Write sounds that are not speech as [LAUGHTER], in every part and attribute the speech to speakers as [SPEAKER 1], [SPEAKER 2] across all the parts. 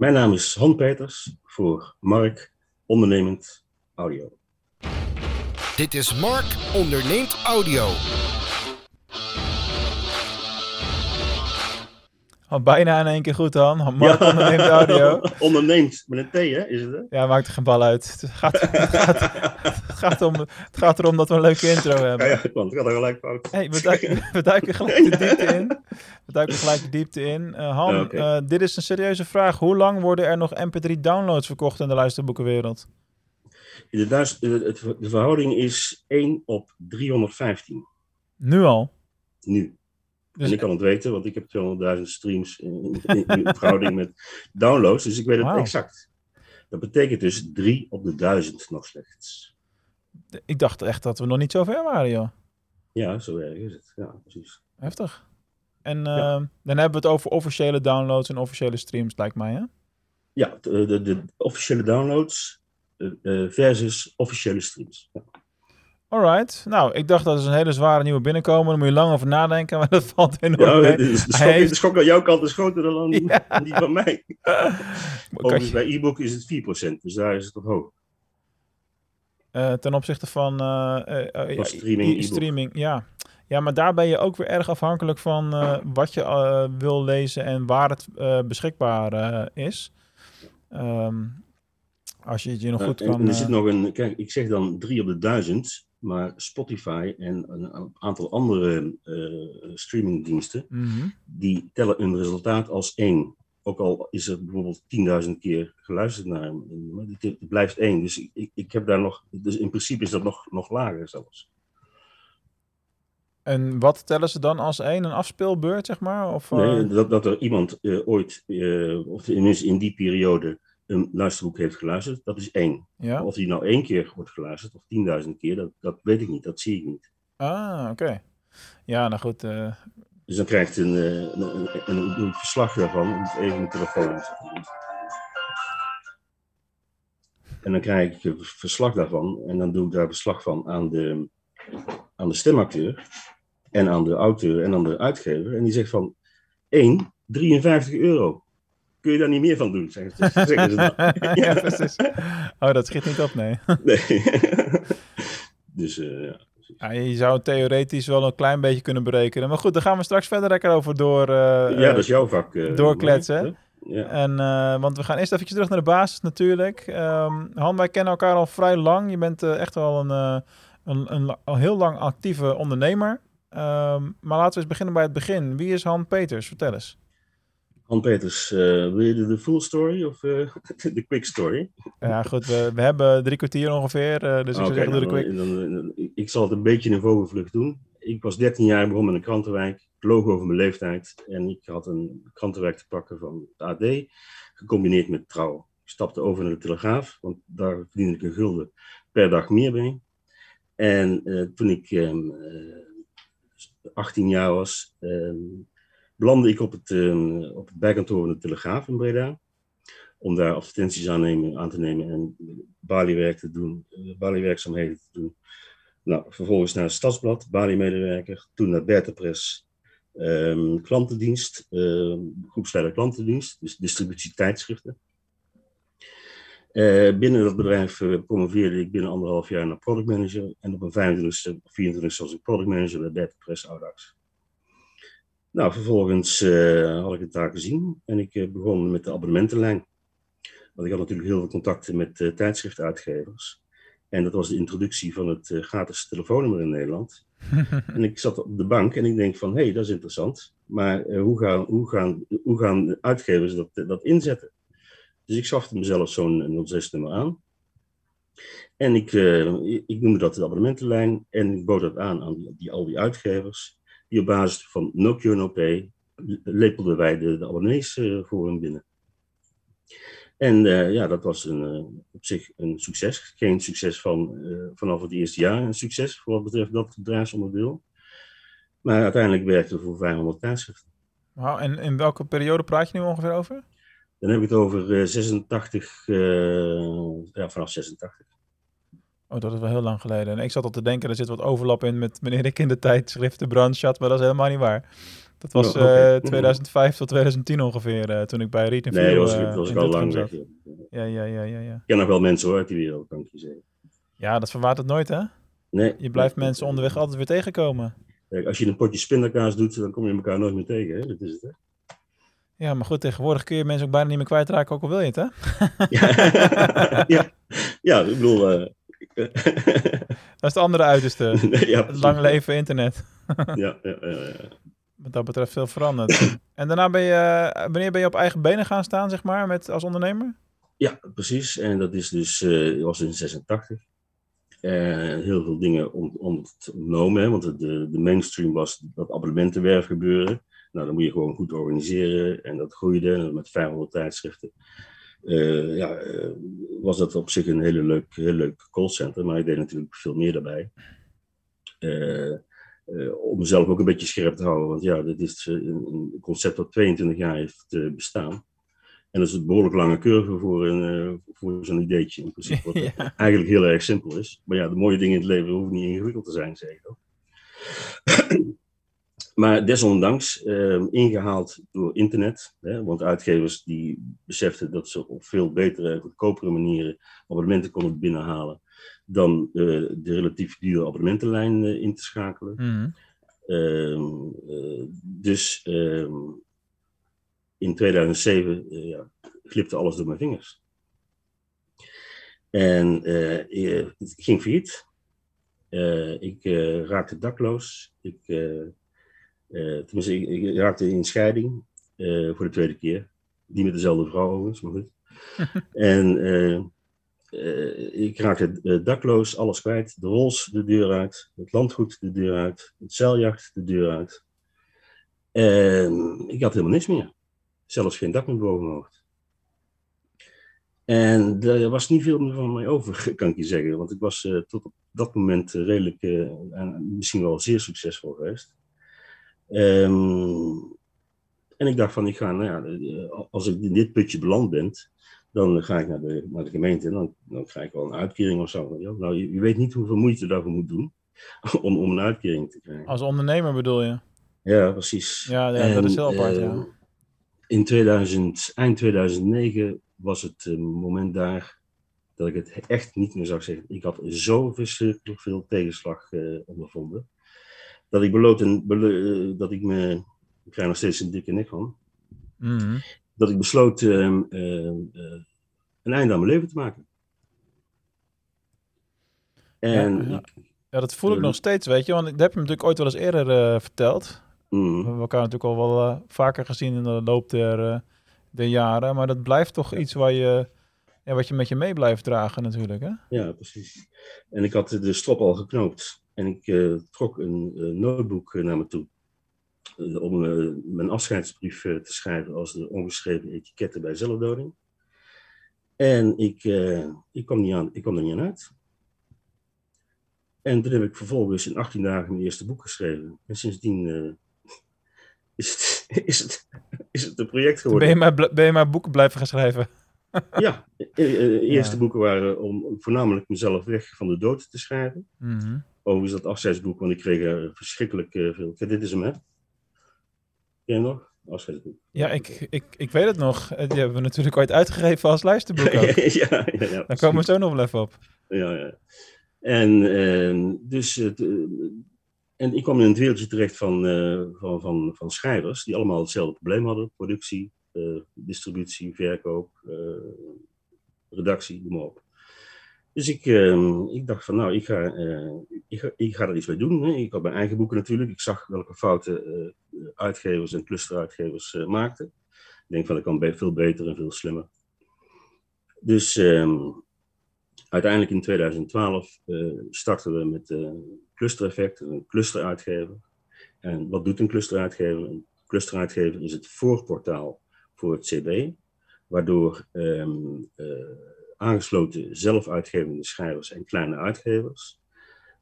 [SPEAKER 1] Mijn naam is Han Peters voor Mark Ondernemend Audio.
[SPEAKER 2] Dit is Mark Onderneemt Audio.
[SPEAKER 3] Al bijna in één keer goed, Han. Mark onderneemt audio. [LAUGHS]
[SPEAKER 1] onderneemt, met een T, hè? Is het? Hè?
[SPEAKER 3] Ja, maakt er geen bal uit. Het gaat, het, gaat, het, gaat om, het gaat erom dat we een leuke intro hebben.
[SPEAKER 1] Ja, ja want het gaat er gelijk fout.
[SPEAKER 3] Hey, we, duiken, [LAUGHS] we duiken gelijk de diepte in. We duiken gelijk de diepte in. Uh, Han, eh, dit is een serieuze vraag. Hoe lang worden er nog mp3-downloads verkocht in de luisterboekenwereld?
[SPEAKER 1] De, de, het- de verhouding is 1 op 315
[SPEAKER 3] Nu al.
[SPEAKER 1] nu.
[SPEAKER 3] Dus,
[SPEAKER 1] en ik kan het weten, want ik heb 200.000 streams in, in, in verhouding met downloads, dus ik weet het exact. Dat betekent dus 3 op de 1000 nog slechts.
[SPEAKER 3] ik dacht echt dat we nog niet zo ver waren, joh.
[SPEAKER 1] Ja, zo erg is het. Ja, precies.
[SPEAKER 3] Heftig. En eh,
[SPEAKER 1] Ja.
[SPEAKER 3] dan hebben we het over officiële downloads en officiële streams, lijkt mij, hè?
[SPEAKER 1] Ja, de, de, de officiële downloads eh, eh, versus officiële streams. Ja.
[SPEAKER 3] Alright. Nou, ik dacht dat is een hele zware nieuwe binnenkomen. Daar moet je lang over nadenken, [LAUGHS] maar dat valt enorm
[SPEAKER 1] Ja, de, schok,
[SPEAKER 3] Hij heeft-
[SPEAKER 1] de schok aan jouw kant is groter dan [LAUGHS]
[SPEAKER 3] Ja.
[SPEAKER 1] die van mij. [LAUGHS] Overigens, bij e-book is het 4%, dus daar is het op hoog.
[SPEAKER 3] eh, ten opzichte van, eh, eh,
[SPEAKER 1] Van streaming,
[SPEAKER 3] ja. Ja, maar daar ben je ook weer erg afhankelijk van wat je wil lezen en waar het beschikbaar is. Ehm, als je het je nog goed kan...
[SPEAKER 1] en er zit nog een, kijk, ik zeg dan 3 op de 1000, maar Spotify en een aantal andere eh, streamingdiensten,
[SPEAKER 3] mhm.
[SPEAKER 1] die tellen een resultaat als 1. Ook al is er bijvoorbeeld 10.000 keer geluisterd naar hem, het, het blijft 1. Dus ik- ik, heb daar nog, dus in principe is dat nog, nog lager zelfs.
[SPEAKER 3] En wat tellen ze dan als één? Een afspeelbeurt, zeg maar? Of, eh,
[SPEAKER 1] Nee, dat, dat er iemand eh, ooit, eh, of tenminste in die periode, een luisterboek heeft geluisterd, dat is één.
[SPEAKER 3] ja?
[SPEAKER 1] Of die nou één keer wordt geluisterd of 10.000 keer, dat, dat weet ik niet, dat zie ik niet.
[SPEAKER 3] Ah, oké. Ja, nou goed. eh,
[SPEAKER 1] Dus dan krijgt een, eh, een, een, een, een verslag daarvan, even mijn telefoon. En dan krijg ik een verslag daarvan en dan doe ik daar verslag van aan de, aan de stemacteur en aan de auteur en aan de uitgever. En die zegt van 1, 53 euro. Kun je daar niet meer van doen, zeggen ze, zeggen ze dan. [LAUGHS]
[SPEAKER 3] ja, precies. Oh, dat schiet niet op, nee. [LAUGHS]
[SPEAKER 1] Nee. dus eh, ja.
[SPEAKER 3] je zou theoretisch wel een klein beetje kunnen berekenen. Maar goed, daar gaan we straks verder lekker over door, eh,
[SPEAKER 1] ja, dat is jouw vak. eh,
[SPEAKER 3] doorkletsen,
[SPEAKER 1] hè? Ja.
[SPEAKER 3] En, eh, want we gaan eerst even terug naar de basis natuurlijk. Ehm Han, wij kennen elkaar al vrij lang. Je bent echt wel een, eh, een, een, al heel lang actieve ondernemer. Ehm, maar laten we eens beginnen bij het begin. Wie is Han Peters? Vertel eens.
[SPEAKER 1] Han Peters, eh, wil je de, full story of eh, [LAUGHS] de quick story?
[SPEAKER 3] Ja, goed. We, we hebben drie kwartier ongeveer. eh, dus ik zou zeggen, doe de
[SPEAKER 1] nou,
[SPEAKER 3] quick.
[SPEAKER 1] dan- dan- dan- ik zal het een beetje in vogelvlucht doen. Ik was 13 jaar begonnen met een krantenwijk. Ik loog over mijn leeftijd. En ik had een krantenwijk te pakken van het AD, gecombineerd met trouw. Ik stapte over naar de Telegraaf, want daar verdiende ik een gulden per dag meer mee. En toen ik ehm, eh, 18 jaar was, ehm, belandde ik op het, ehm, op het bijkantoor van de Telegraaf in Breda. Om daar advertenties aan, nemen, aan te nemen en baliewerk te doen, eh, baliewerkzaamheden te doen. Nou, vervolgens naar het Stadsblad, baliemedewerker. Toen naar Bertha ehm klantendienst, ehm, groepsleider klantendienst, dus distributie tijdschriften. Eh, binnen dat bedrijf eh, promoveerde ik binnen anderhalf jaar naar productmanager. En op 25e of 24e was ik productmanager bij Bertha Press Audax. Nou, vervolgens eh, had ik het daar gezien en ik eh, begon met de abonnementenlijn. Want ik had natuurlijk heel veel contacten met eh, tijdschriftuitgevers. En dat was de introductie van het gratis telefoonnummer in Nederland. [LAUGHS] En ik zat op de bank en ik denk van, hé, hey, dat is interessant. Maar hoe, gaan, hoe, gaan, hoe gaan de uitgevers dat, dat inzetten? Dus ik schafte mezelf zo'n 06-nummer aan. En ik, ik noemde dat de abonnementenlijn. En ik bood dat aan aan die, die- al die uitgevers. Die op basis van no cure, no pay lepelden wij de, de abonnees eh, voor hem binnen. En eh, ja, dat was een, eh, op zich een succes. Geen succes van, vanaf het eerste jaar, een succes voor wat betreft dat bedrijfsonderdeel. Maar uiteindelijk werkte we voor 500 tijdschriften.
[SPEAKER 3] Wauw, en in welke periode praat je nu ongeveer over?
[SPEAKER 1] Dan heb ik het over eh, 86, eh, ja, vanaf 86.
[SPEAKER 3] Oh, dat is wel heel lang geleden. En ik zat al te denken, er zit wat overlap in met wanneer ik in de tijdschriftenbranche zat, maar dat is helemaal niet waar. Dat was
[SPEAKER 1] Oh, oké.
[SPEAKER 3] eh, 2005 tot 2010 ongeveer, eh, toen ik bij Reed
[SPEAKER 1] Nee, was,
[SPEAKER 3] uh,
[SPEAKER 1] ik- was ik al lang weg.
[SPEAKER 3] Ja, ja, ja, ja, ja.
[SPEAKER 1] Ik ken nog wel mensen hoor uit die wereld, kan ik je zeggen.
[SPEAKER 3] Ja, dat verwaart het nooit, hè?
[SPEAKER 1] Nee.
[SPEAKER 3] Je blijft mensen onderweg altijd weer tegenkomen.
[SPEAKER 1] Kijk, als je een potje spindakaas doet, dan kom je elkaar nooit meer tegen. Hè? Dat is het, hè?
[SPEAKER 3] Ja, maar goed, tegenwoordig kun je mensen ook bijna niet meer kwijtraken, ook al wil je het, hè? [LAUGHS]
[SPEAKER 1] Ja, ja. ik bedoel... eh, [LAUGHS]
[SPEAKER 3] Dat is de andere uiterste. [LAUGHS]
[SPEAKER 1] nee, ja,
[SPEAKER 3] Het
[SPEAKER 1] precies.
[SPEAKER 3] lang leven internet. [LAUGHS]
[SPEAKER 1] Ja, ja, ja, ja.
[SPEAKER 3] Wat dat betreft veel veranderd. en daarna ben je, eh, wanneer ben je op eigen benen gaan staan, zeg maar, met, als ondernemer?
[SPEAKER 1] Ja, precies. En dat is dus, eh dat was in 86. En heel veel dingen on- ontnomen, hè, want de, de mainstream was dat abonnementenwerf gebeuren. Nou, dan moet je gewoon goed organiseren en dat groeide en met 500 tijdschriften. Eh, ja, eh, was dat op zich een hele leuk, heel leuk callcenter, maar ik deed natuurlijk veel meer daarbij. Eh, om mezelf ook een beetje scherp te houden, want ja, dit is een, concept dat 22 jaar heeft bestaan. En dat is een behoorlijk lange curve voor, een, voor zo'n ideetje in principe. Wat [LAUGHS]
[SPEAKER 3] ja.
[SPEAKER 1] eigenlijk heel erg simpel is. Maar ja, de mooie dingen in het leven hoeven niet ingewikkeld te zijn, zeg ik ook. Maar desondanks eh, ingehaald door internet. Hè, want uitgevers die beseften dat ze op veel betere goedkopere manieren abonnementen konden binnenhalen. Dan eh, de relatief dure abonnementenlijn eh, in te schakelen.
[SPEAKER 3] Mhm.
[SPEAKER 1] Ehm, eh, dus ehm, in 2007 eh, ja, glipte alles door mijn vingers. En het ging failliet. Ik raakte dakloos. Ik, tenminste, ik, ik raakte in scheiding eh, voor de tweede keer. Niet met dezelfde vrouw overigens, maar goed. [LAUGHS] en eh, eh, ik raakte eh, dakloos, alles kwijt. De rols de deur uit, het landgoed de deur uit, het zeiljacht de deur uit. En ik had helemaal niks meer. Zelfs geen dak meer boven mijn hoofd. En er was niet veel meer van mij over, [LAUGHS] kan ik je zeggen. Want ik was eh, tot op dat moment eh, redelijk, eh, en misschien wel zeer succesvol geweest. Ehm, en ik dacht van, ik ga, nou ja, eh, als ik in dit putje beland ben, dan ga ik naar de, naar de gemeente en dan, dan krijg ik wel een uitkering of zo. Nou, je, je weet niet hoeveel moeite je daarvoor moet doen [LAUGHS] om, om een uitkering te krijgen.
[SPEAKER 3] Als ondernemer bedoel je?
[SPEAKER 1] Ja, precies.
[SPEAKER 3] Ja, ja, dat is heel apart, ja.
[SPEAKER 1] In 2000, eind 2009 was het eh, moment daar dat ik het echt niet meer zou zeggen. Ik had zo verschrikkelijk veel tegenslag eh, ondervonden. Dat ik beloot en belo- eh, dat ik me, ik krijg nog steeds een dikke nek van,
[SPEAKER 3] Mhm.
[SPEAKER 1] dat ik besloot ehm, eh, eh, een einde aan mijn leven te maken. En
[SPEAKER 3] Ja, ja.
[SPEAKER 1] ik-
[SPEAKER 3] Ja, dat voel ik
[SPEAKER 1] Mhm.
[SPEAKER 3] nog steeds, weet je. Want dat heb je natuurlijk ooit wel eens eerder eh, verteld. We
[SPEAKER 1] mm,
[SPEAKER 3] hebben elkaar natuurlijk al wel vaker gezien in de loop der, der jaren. Maar dat blijft toch iets waar je, ja, wat je met je mee blijft dragen natuurlijk, hè?
[SPEAKER 1] Ja, precies. En ik had de strop al geknoopt. En ik eh, trok een eh, notebook eh, naar me toe. om mijn afscheidsbrief te schrijven als de ongeschreven etiketten bij zelfdoding. En ik, ik, kwam niet aan, ik kwam er niet aan uit. En toen heb ik vervolgens in 18 dagen mijn eerste boek geschreven. En sindsdien [LAUGHS] is, het, is, het, is het een project
[SPEAKER 3] Ben
[SPEAKER 1] geworden.
[SPEAKER 3] je, maar, ben je maar boeken blijven gaan schrijven? [LAUGHS]
[SPEAKER 1] Ja, de eerste
[SPEAKER 3] Ja.
[SPEAKER 1] boeken waren om voornamelijk mezelf weg van de dood te schrijven.
[SPEAKER 3] Mhm.
[SPEAKER 1] Overigens dat afscheidsboek, want ik kreeg er verschrikkelijk eh, veel. Kijk, dit is hem, hè? Ken je nog? Afscheidsboek.
[SPEAKER 3] Ja, ik, ik, ik weet het nog. Eh, Die hebben we natuurlijk ooit uitgegeven als luisterboek [LAUGHS] ook.
[SPEAKER 1] ja, ja, ja.
[SPEAKER 3] Daar komen we zo nog wel even op.
[SPEAKER 1] Ja, ja. En, ehm, dus, eh, en ik kwam in het wereldje terecht van, van, van, van schrijvers die allemaal hetzelfde probleem hadden. Productie, distributie, verkoop, redactie, noem maar op. Dus ik, ehm, ik dacht van nou, ik ga, eh, ik, ik ga er iets mee doen. Hè. Ik had mijn eigen boeken natuurlijk. Ik zag welke fouten eh, uitgevers en clusteruitgevers eh, maakten. Ik denk van, ik kan veel beter en veel slimmer. Dus ehm, uiteindelijk in 2012 eh, starten we met Cluster-effect, een clusteruitgever. En wat doet een clusteruitgever? Een clusteruitgever is het voorportaal voor het CB, waardoor ehm, eh, aangesloten zelfuitgevende schrijvers en kleine uitgevers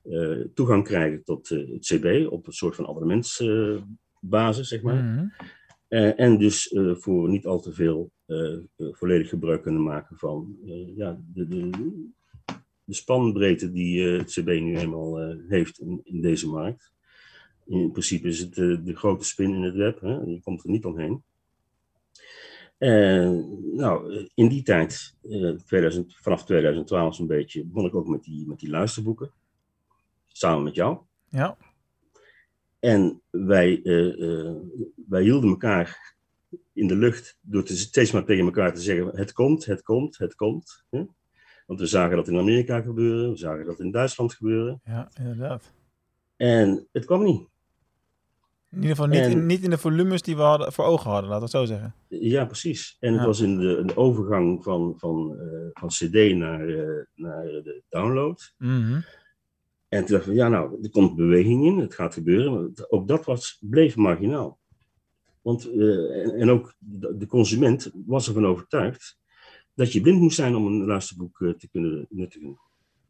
[SPEAKER 1] eh, toegang krijgen tot eh, het CB op een soort van abonnementsbasis, zeg maar.
[SPEAKER 3] Mhm.
[SPEAKER 1] Eh, en dus voor niet al te veel volledig gebruik kunnen maken van ja, de, de, de spanbreedte die het CB nu eenmaal heeft in, in deze markt. In principe is het de, de grote spin in het web, hè? je komt er niet omheen. En nou, in die tijd, 2000, vanaf 2012 zo'n beetje, begon ik ook met die, met die luisterboeken. Samen met jou.
[SPEAKER 3] Ja.
[SPEAKER 1] En wij, wij hielden elkaar in de lucht door te, steeds maar tegen elkaar te zeggen: het komt, het komt, het komt. Hè? Want we zagen dat in Amerika gebeuren, we zagen dat in Duitsland gebeuren.
[SPEAKER 3] Ja, inderdaad.
[SPEAKER 1] En het kwam niet.
[SPEAKER 3] In ieder geval niet, in, niet in de volumes die we hadden, voor ogen hadden, laten we het zo zeggen.
[SPEAKER 1] Ja, precies. En het was in de een overgang van, van, uh, van CD naar, uh, naar de download.
[SPEAKER 3] Mm -hmm.
[SPEAKER 1] En toen dachten we, ja, nou, er komt beweging in, het gaat gebeuren. Maar ook dat was, bleef marginaal. Want, uh, en, en, ook de consument was ervan overtuigd dat je blind moest zijn om een luisterboek te kunnen nuttigen.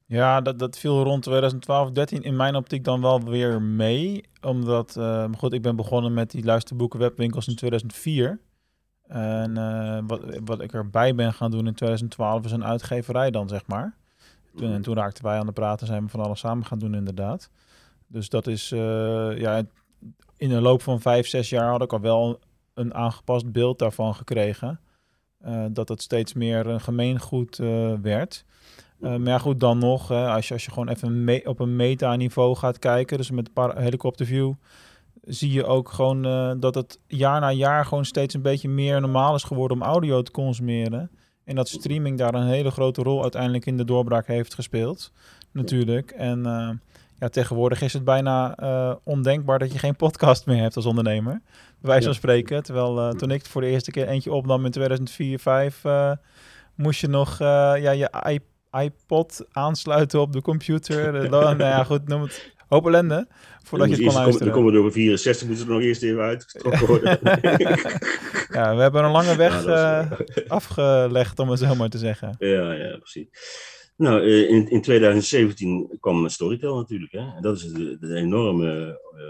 [SPEAKER 3] Ja, dat, dat viel rond 2012, 13 in mijn optiek dan wel weer mee. Omdat, uh, goed, ik ben begonnen met die luisterboeken webwinkels in 2004. En uh, wat, wat ik erbij ben gaan doen in 2012 is een uitgeverij dan, zeg maar. Toen, en toen raakten wij aan de praten, zijn we van alles samen gaan doen inderdaad. Dus dat is, uh, ja, in de loop van vijf, zes jaar had ik al wel een aangepast beeld daarvan gekregen. Uh, dat het steeds meer een gemeengoed werd. Uh, maar ja, goed, dan nog, als, je, als je gewoon even me op een meta-niveau gaat kijken, dus met een helikopterview, zie je ook gewoon dat het jaar na jaar gewoon steeds een beetje meer normaal is geworden om audio te consumeren. En dat streaming daar een hele grote rol uiteindelijk in de doorbraak heeft gespeeld, natuurlijk. En ja, tegenwoordig is het bijna uh, ondenkbaar dat je geen podcast meer hebt als ondernemer. Bij wijze van spreken. Terwijl toen ik voor de eerste keer eentje opnam in 2004, 2005, uh, moest je nog ja, je iPod aansluiten op de computer. [LAUGHS] dan, nou ja, goed, noem het hoop ellende. Voordat je het kon luisteren.
[SPEAKER 1] Dan komen we door 64, moeten er nog eerst even uitgetrokken [LAUGHS] worden.
[SPEAKER 3] ja, we hebben een lange weg ja, afgelegd, om het zo maar te zeggen.
[SPEAKER 1] Ja, ja, precies. Nou, in, in 2017 kwam Storytel natuurlijk. Hè? En dat is de, de enorme uh,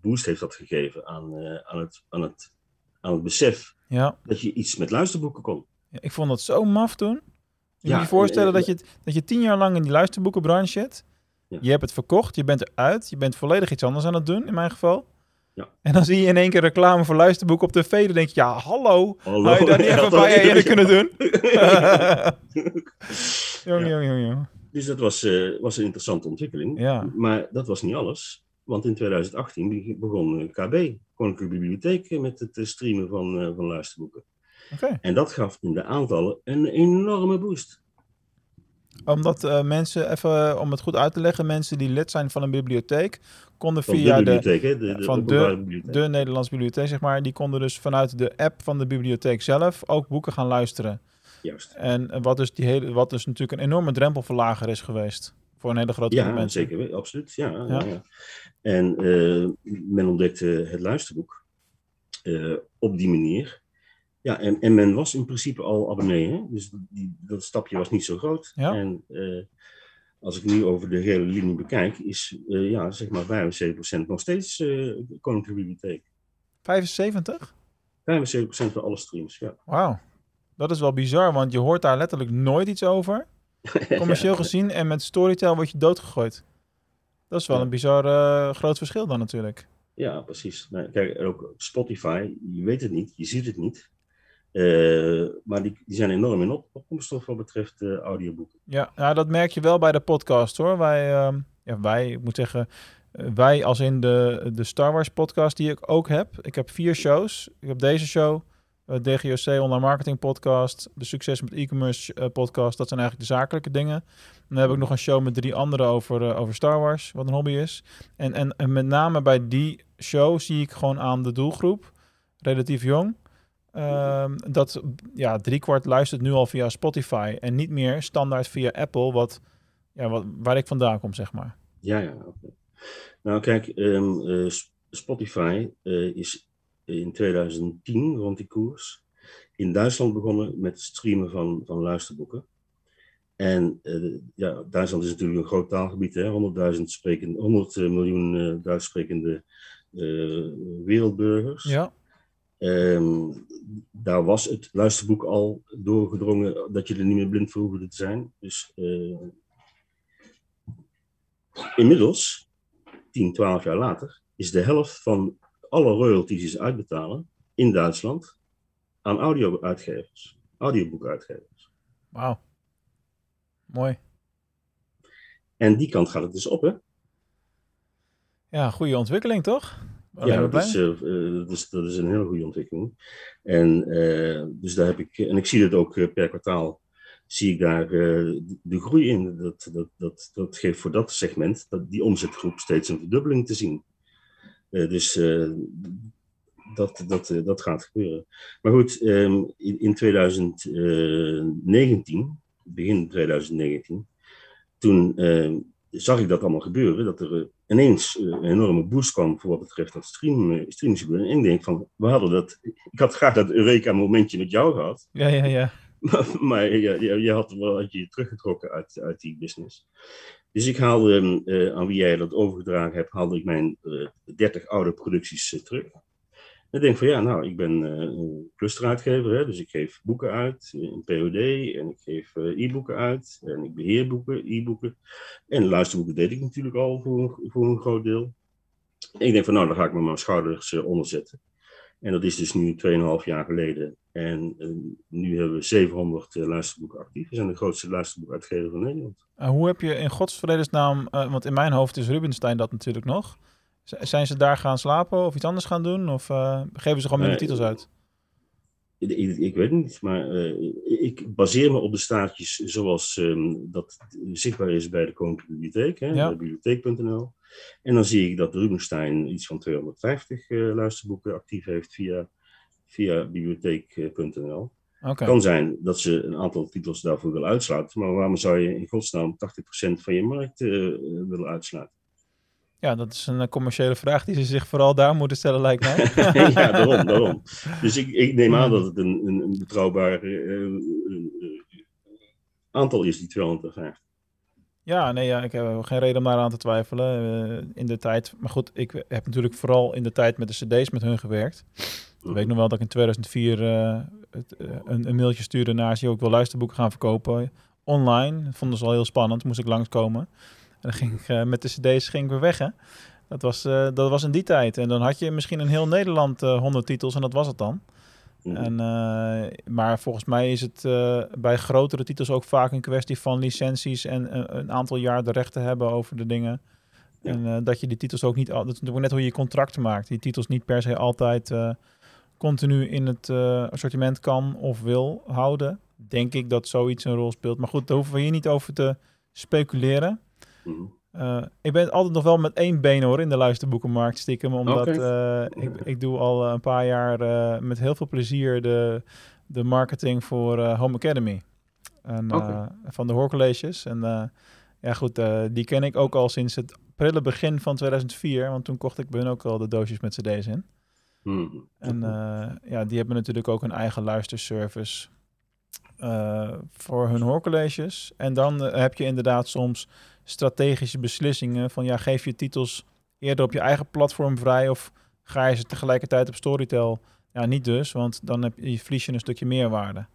[SPEAKER 1] boost heeft dat gegeven aan, aan, het, aan, het, aan het besef
[SPEAKER 3] ja.
[SPEAKER 1] dat je iets met luisterboeken kon.
[SPEAKER 3] Ja, ik vond dat zo maf toen. Je ja, moet je voorstellen dat, je, dat je tien jaar lang in die luisterboekenbranche zit. Je hebt het verkocht, je bent eruit, je bent volledig iets anders aan het doen, in mijn geval.
[SPEAKER 1] Ja.
[SPEAKER 3] En dan zie je in één keer reclame voor luisterboek op tv. Dan denk je, ja, hallo. hallo. Had je dat niet even een paar jaar eerder kunnen doen? [LAUGHS] [LAUGHS] jong, jong, jong, jong.
[SPEAKER 1] Dus dat was, uh, was een interessante ontwikkeling.
[SPEAKER 3] Ja.
[SPEAKER 1] Maar dat was niet alles. Want in 2018 begon KB, Koninklijke Bibliotheek, met het streamen van, uh, van luisterboeken.
[SPEAKER 3] Okay.
[SPEAKER 1] En dat gaf in de aantallen een enorme boost
[SPEAKER 3] omdat uh, mensen, even om het goed uit te leggen, mensen die lid zijn van een bibliotheek, konden
[SPEAKER 1] van
[SPEAKER 3] via
[SPEAKER 1] de, bibliotheek, de, de,
[SPEAKER 3] de, van de, de Nederlandse bibliotheek, zeg maar, die konden dus vanuit de app van de bibliotheek zelf ook boeken gaan luisteren.
[SPEAKER 1] Juist.
[SPEAKER 3] En wat dus, die hele, wat dus natuurlijk een enorme drempelverlager is geweest voor een hele grote groep
[SPEAKER 1] ja,
[SPEAKER 3] mensen.
[SPEAKER 1] Zeker, absoluut. Ja, ja. ja. En uh, men ontdekte het luisterboek uh, op die manier. Ja, en, en men was in principe al abonnee, hè? dus die, dat stapje was niet zo groot.
[SPEAKER 3] Ja.
[SPEAKER 1] En uh, als ik nu over de hele linie bekijk, is uh, ja, zeg maar 75% nog steeds uh, Koninklijke Bibliotheek.
[SPEAKER 3] 75?
[SPEAKER 1] 75% van alle streams, ja.
[SPEAKER 3] Wauw, dat is wel bizar, want je hoort daar letterlijk nooit iets over, [LAUGHS] commercieel ja. gezien. En met Storytel word je doodgegooid. Dat is wel ja. een bizar groot verschil dan natuurlijk.
[SPEAKER 1] Ja, precies. Nou, kijk, ook Spotify, je weet het niet, je ziet het niet. Uh, maar die, zijn enorm in op, wat betreft uh, audioboeken.
[SPEAKER 3] Ja, nou, dat merk je wel bij de podcast hoor. Wij, uh, ja, wij, ik moet zeggen, wij als in de, de Star Wars podcast die ik ook heb. Ik heb vier shows. Ik heb deze show, DGOC Online Marketing Podcast, de Succes met E-commerce podcast. Dat zijn eigenlijk de zakelijke dingen. Dan heb ik nog een show met drie andere over, over Star Wars, wat een hobby is. En, en, en met name bij die show zie ik gewoon aan de doelgroep, relatief jong. Um, dat ja, driekwart luistert nu al via Spotify en niet meer standaard via Apple, wat, ja, wat, waar ik vandaan kom, zeg maar.
[SPEAKER 1] Ja, ja. Okay. Nou, kijk, um, uh, Spotify uh, is in 2010 rond die koers in Duitsland begonnen met het streamen van, van luisterboeken. En uh, ja, Duitsland is natuurlijk een groot taalgebied, hè? 100.000 spreken, 100 miljoen Duits sprekende wereldburgers.
[SPEAKER 3] Ja.
[SPEAKER 1] Um, daar was het luisterboek al doorgedrongen dat je er niet meer blind voor hoefde te zijn. Dus uh, inmiddels, 10, 12 jaar later, is de helft van alle royalties die ze uitbetalen in Duitsland aan audio-uitgevers, audioboekuitgevers.
[SPEAKER 3] Wauw. Mooi.
[SPEAKER 1] En die kant gaat het dus op, hè?
[SPEAKER 3] Ja, goede ontwikkeling, toch?
[SPEAKER 1] Ja,
[SPEAKER 3] maar
[SPEAKER 1] dat is, dat dat een hele goede ontwikkeling. En, eh, dus daar heb ik, en ik zie het ook per kwartaal, zie ik daar de groei in. Dat, dat, dat, dat geeft voor dat segment, dat, die omzetgroep, steeds een verdubbeling te zien. Dus dat, dat, dat gaat gebeuren. Maar goed, ehm, in, in 2019, begin 2019, toen ehm, zag ik dat allemaal gebeuren, dat er ineens eh, een enorme boost kwam voor wat betreft dat stream, eh, streamingsgebeuren. En ik denk van, we hadden dat, ik had graag dat Eureka-momentje met jou gehad,
[SPEAKER 3] Ja, ja, ja.
[SPEAKER 1] maar, maar je, had wel had je teruggetrokken uit, uit die business. Dus ik haalde, eh, aan wie jij dat overgedragen hebt, haalde ik mijn eh 30 oude producties eh, terug. En ik denk van ja, nou, ik ben eh, een clusteruitgever, hè, dus ik geef boeken uit eh, in POD en ik geef eh, e-boeken uit en ik beheer boeken, e-boeken. En luisterboeken deed ik natuurlijk al voor, een- voor een groot deel. En ik denk van nou, dan ga ik me mijn schouders eh, onderzetten. En dat is dus nu 2,5 jaar geleden. En eh, nu hebben we 700 eh, luisterboeken actief. We zijn de grootste luisterboekuitgever van Nederland.
[SPEAKER 3] Uh, hoe heb je in Gods vredesnaam, uh, want in mijn hoofd is Rubenstein dat natuurlijk nog. Zijn ze daar gaan slapen of iets anders gaan doen? Of uh, geven ze gewoon minder
[SPEAKER 1] Nee,
[SPEAKER 3] titels uit?
[SPEAKER 1] Ik, ik, ik weet het niet, maar uh, ik baseer me op de staartjes zoals um, dat zichtbaar is bij de Koninklijke Bibliotheek, hè,
[SPEAKER 3] Ja.
[SPEAKER 1] bij bibliotheek.nl. En dan zie ik dat Rubenstein iets van 250 uh, luisterboeken actief heeft via, via bibliotheek.nl.
[SPEAKER 3] Okay.
[SPEAKER 1] Het kan zijn dat ze een aantal titels daarvoor willen uitsluiten, maar waarom zou je in godsnaam 80% van je markt uh, willen uitsluiten?
[SPEAKER 3] Ja, dat is een commerciële vraag die ze zich vooral daar moeten stellen, lijkt mij. [LAUGHS]
[SPEAKER 1] ja, daarom, daarom. [LAUGHS] Dus ik, ik neem aan dat het een, een, een betrouwbaar uh, aantal is, die 250.
[SPEAKER 3] Ja, nee, ja, ik heb geen reden om daar aan te twijfelen. Uh, in de tijd, maar goed, ik heb natuurlijk vooral in de tijd met de CD's met hun gewerkt. Ik weet nog wel dat ik in 2004 uh, het, uh, een, een, mailtje stuurde naar ze. Ik wil luisterboeken gaan verkopen online. Dat vonden ze al heel spannend. Moest ik langskomen. En dan ging ik uh, met de CD's ging ik weer weg. Hè? Dat, was, uh, dat was in die tijd. En dan had je misschien in heel Nederland uh, 100 titels en dat was het dan. Mm. En, uh, maar volgens mij is het bij grotere titels ook vaak een kwestie van licenties en een, een aantal jaar de rechten hebben over de dingen. Ja. En dat je die titels ook niet. Dat is natuurlijk net hoe je je contracten maakt. Die titels niet per se altijd continu in het uh, assortiment kan of wil houden. Denk ik dat zoiets een rol speelt. Maar goed, daar hoeven we hier niet over te speculeren.
[SPEAKER 1] Mm.
[SPEAKER 3] Uh, ik ben altijd nog wel met één been hoor in de luisterboekenmarkt stiekem. Omdat okay. uh, ik, ik doe al een paar jaar uh, met heel veel plezier de, de marketing voor Home Academy. En, okay. Van de hoorcolleges. En ja goed, die ken ik ook al sinds het prille begin van 2004. Want toen kocht ik hun ook al de doosjes met cd's in.
[SPEAKER 1] Mm.
[SPEAKER 3] En ja, die hebben natuurlijk ook een eigen luisterservice voor hun hoorcolleges. En dan uh, heb je inderdaad soms strategische beslissingen van ja, geef je titels eerder op je eigen platform vrij of ga je ze tegelijkertijd op Storytel? Ja, niet dus, want dan heb je, verlies je een stukje meerwaarde.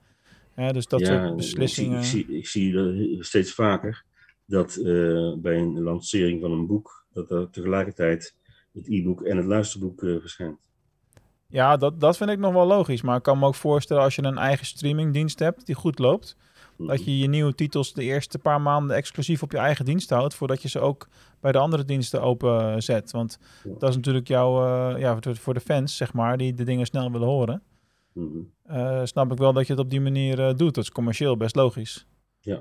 [SPEAKER 3] Ja, dus dat
[SPEAKER 1] ja,
[SPEAKER 3] soort beslissingen.
[SPEAKER 1] Ik zie, ik zie, ik zie steeds vaker dat uh, bij een lancering van een boek, dat er tegelijkertijd het e-book en het luisterboek uh, verschijnt.
[SPEAKER 3] Ja, dat, dat vind ik nog wel logisch. Maar ik kan me ook voorstellen als je een eigen streamingdienst hebt die goed loopt, dat je je nieuwe titels de eerste paar maanden exclusief op je eigen dienst houdt, voordat je ze ook bij de andere diensten openzet. Want dat is natuurlijk jouw, uh, ja, voor- de fans, zeg maar, die de dingen snel willen horen.
[SPEAKER 1] Mhm.
[SPEAKER 3] Uh, snap ik wel dat je het op die manier uh, doet. Dat is commercieel best logisch.
[SPEAKER 1] Ja.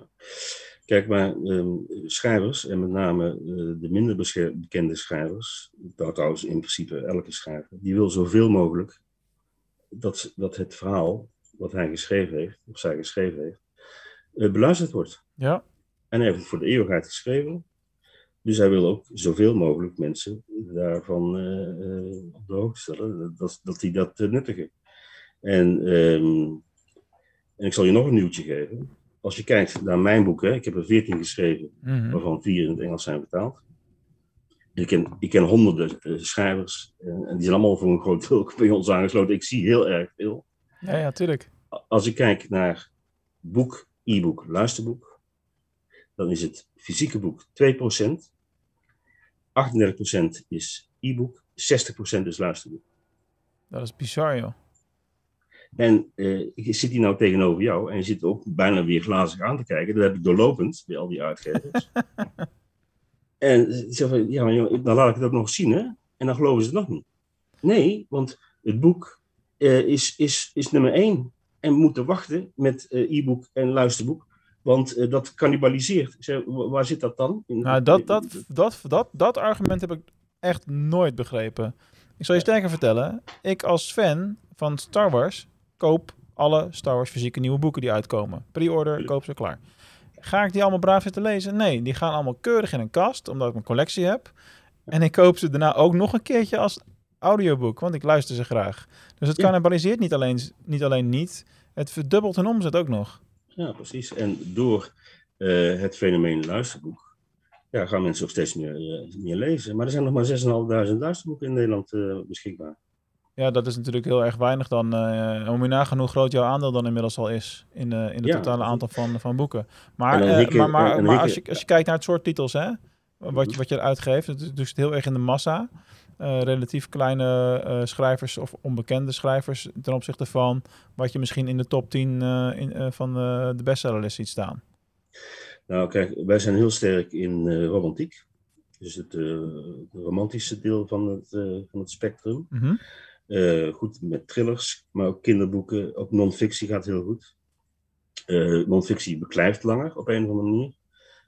[SPEAKER 1] Kijk, maar ehm, schrijvers, en met name eh, de minder bekende schrijvers, nou, trouwens in principe elke schrijver, die wil zoveel mogelijk dat, dat het verhaal wat hij geschreven heeft, of zij geschreven heeft, eh, beluisterd wordt.
[SPEAKER 3] Ja,
[SPEAKER 1] En hij heeft het voor de eeuwigheid geschreven. Dus hij wil ook zoveel mogelijk mensen daarvan eh, op de hoogte stellen, dat, dat die dat nuttigen. En, ehm, en ik zal je nog een nieuwtje geven. Als je kijkt naar mijn boek, hè, ik heb er veertien geschreven,
[SPEAKER 3] Mhm.
[SPEAKER 1] waarvan vier in het Engels zijn vertaald. Ik ken, ik ken honderden eh, schrijvers en, en die zijn allemaal voor een groot deel bij ons aangesloten. Ik zie heel erg veel.
[SPEAKER 3] ja, ja, tuurlijk.
[SPEAKER 1] Als ik kijk naar boek, e-book, luisterboek, dan is het fysieke boek 2%, 38% is e-book 60% is luisterboek.
[SPEAKER 3] Dat is bizar, joh.
[SPEAKER 1] En uh, ik zit hier nou tegenover jou en je zit ook bijna weer glazig aan te kijken. Dat heb ik doorlopend bij al die uitgevers. [LAUGHS] en zeg van, ja, maar dan laat ik het ook nog zien, hè? En dan geloven ze het nog niet. Nee, want het boek uh, is, is, is nummer één. En we moeten wachten met uh, e-book en luisterboek. Want dat cannibaliseert. Zeg, waar zit dat dan?
[SPEAKER 3] In, nou, dat, dat, dat, dat, dat argument heb ik echt nooit begrepen. Ik zal je sterker vertellen. Ik als fan van Star Wars koop alle Star Wars fysieke nieuwe boeken die uitkomen. Pre-order, koop ze klaar. Ga ik die allemaal braaf zitten lezen? Nee, die gaan allemaal keurig in een kast, omdat ik een collectie heb. En ik koop ze daarna ook nog een keertje als audioboek, want ik luister ze graag. Dus het cannibaliseert niet alleen, niet alleen niet, het verdubbelt hun omzet ook nog.
[SPEAKER 1] Ja, precies. En door uh, het fenomeen luisterboek ja, gaan mensen ook steeds meer, uh, meer lezen. Maar er zijn nog maar 6.500 luisterboeken in Nederland uh, beschikbaar.
[SPEAKER 3] Ja, dat is natuurlijk heel erg weinig dan. Uh, om je nagaan hoe groot jouw aandeel dan inmiddels al is in, uh, in het ja, totale aantal van, van boeken. Maar, uh, maar, maar, maar als, je, als je kijkt naar het soort titels, hè, wat, je, wat je eruit geeft, het is dus heel erg in de massa. relatief kleine schrijvers of onbekende schrijvers ten opzichte van wat je misschien in de top 10 in, van de bestsellerlist ziet staan.
[SPEAKER 1] Nou, kijk, wij zijn heel sterk in romantiek. Dus het romantische deel van het, van het spectrum. Mm -hmm. Uh, goed met thrillers, maar ook kinderboeken. Ook non-fictie gaat heel goed. Uh, non-fictie beklijft langer op een of andere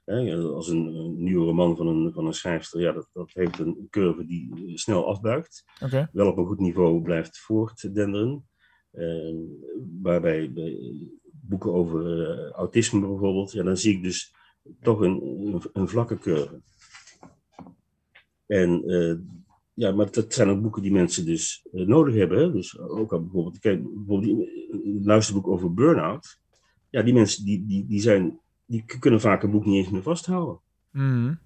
[SPEAKER 1] manier. als een, een, nieuwe roman van een, van een schrijfster, ja, dat, dat heeft een curve die snel afbuigt. Okay. Wel op een goed niveau blijft voortdenderen. Waarbij bij boeken over autisme bijvoorbeeld, ja, dan zie ik dus toch een, een, een vlakke curve. En ja, maar dat zijn ook boeken die mensen dus uh, nodig hebben. Hè? Dus ook al bijvoorbeeld, kijk, bijvoorbeeld een luisterboek over burn-out. Ja, die mensen die, die, die, zijn, die kunnen vaak een boek niet eens meer vasthouden.
[SPEAKER 3] Mm.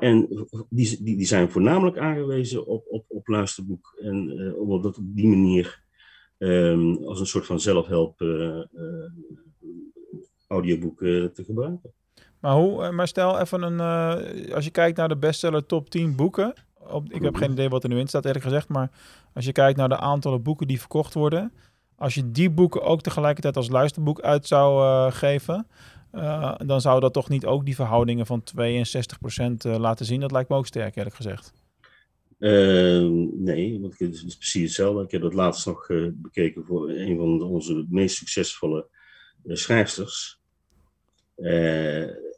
[SPEAKER 1] En die, die, die zijn voornamelijk aangewezen op, op, op luisterboek. En uh, om dat op die manier um, als een soort van zelfhelp uh, audioboek te gebruiken.
[SPEAKER 3] Maar, hoe, maar stel even een, als je kijkt naar de bestseller top 10 boeken op, ik heb geen idee wat er nu in staat, eerlijk gezegd. Maar als je kijkt naar de aantallen boeken die verkocht worden. Als je die boeken ook tegelijkertijd als luisterboek uit zou uh, geven. Uh, dan zou dat toch niet ook die verhoudingen van 62% uh, laten zien. Dat lijkt me ook sterk, eerlijk gezegd.
[SPEAKER 1] Uh, nee, want het is precies hetzelfde. Ik heb het laatst nog bekeken voor een van onze meest succesvolle schrijfsters.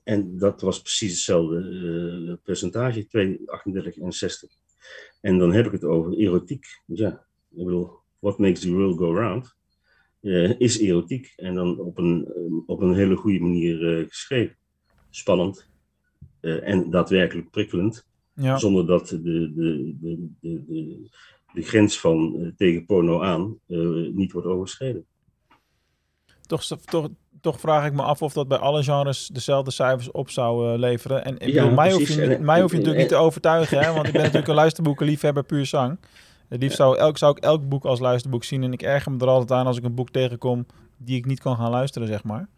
[SPEAKER 1] En dat was precies hetzelfde uh, percentage, 2, 38 en 60. En dan heb ik het over erotiek. Dus ja, ik bedoel, what makes the world go round? Uh, is erotiek. En dan op een, op een hele goede manier uh, geschreven. Spannend. en daadwerkelijk prikkelend. Ja. Zonder dat de, de, de, de, de, de grens van tegen porno aan niet wordt overschreden.
[SPEAKER 3] Toch, toch, toch vraag ik me af of dat bij alle genres dezelfde cijfers op zou uh, leveren. En ja, mij, hoef je, en, mij hoef je natuurlijk niet te overtuigen, hè, want ik ben [LAUGHS] natuurlijk een luisterboekenliefhebber puur zang. Het liefst zou, elk, zou ik elk boek als luisterboek zien. En ik erger me er altijd aan als ik een boek tegenkom die ik niet kan gaan luisteren, zeg maar.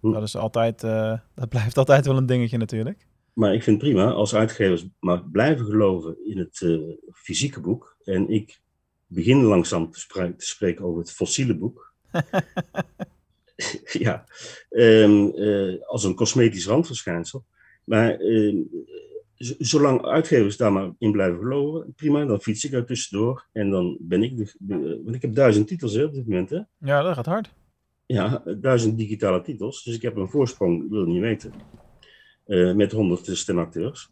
[SPEAKER 3] Hm. Dat is altijd, uh, dat blijft altijd wel een dingetje natuurlijk.
[SPEAKER 1] Maar ik vind prima als uitgevers maar blijven geloven in het uh, fysieke boek. En ik begin langzaam te, te spreken over het fossiele boek. [LAUGHS] [LAUGHS] ja, um, uh, als een cosmetisch randverschijnsel. Maar uh, zolang uitgevers daar maar in blijven geloven, prima, dan fiets ik er tussendoor. En dan ben ik, de, de, want ik heb duizend titels hè, op dit moment. Hè?
[SPEAKER 3] Ja, dat gaat hard.
[SPEAKER 1] Ja, duizend digitale titels. Dus ik heb een voorsprong, wil niet weten, uh, met honderd stemacteurs.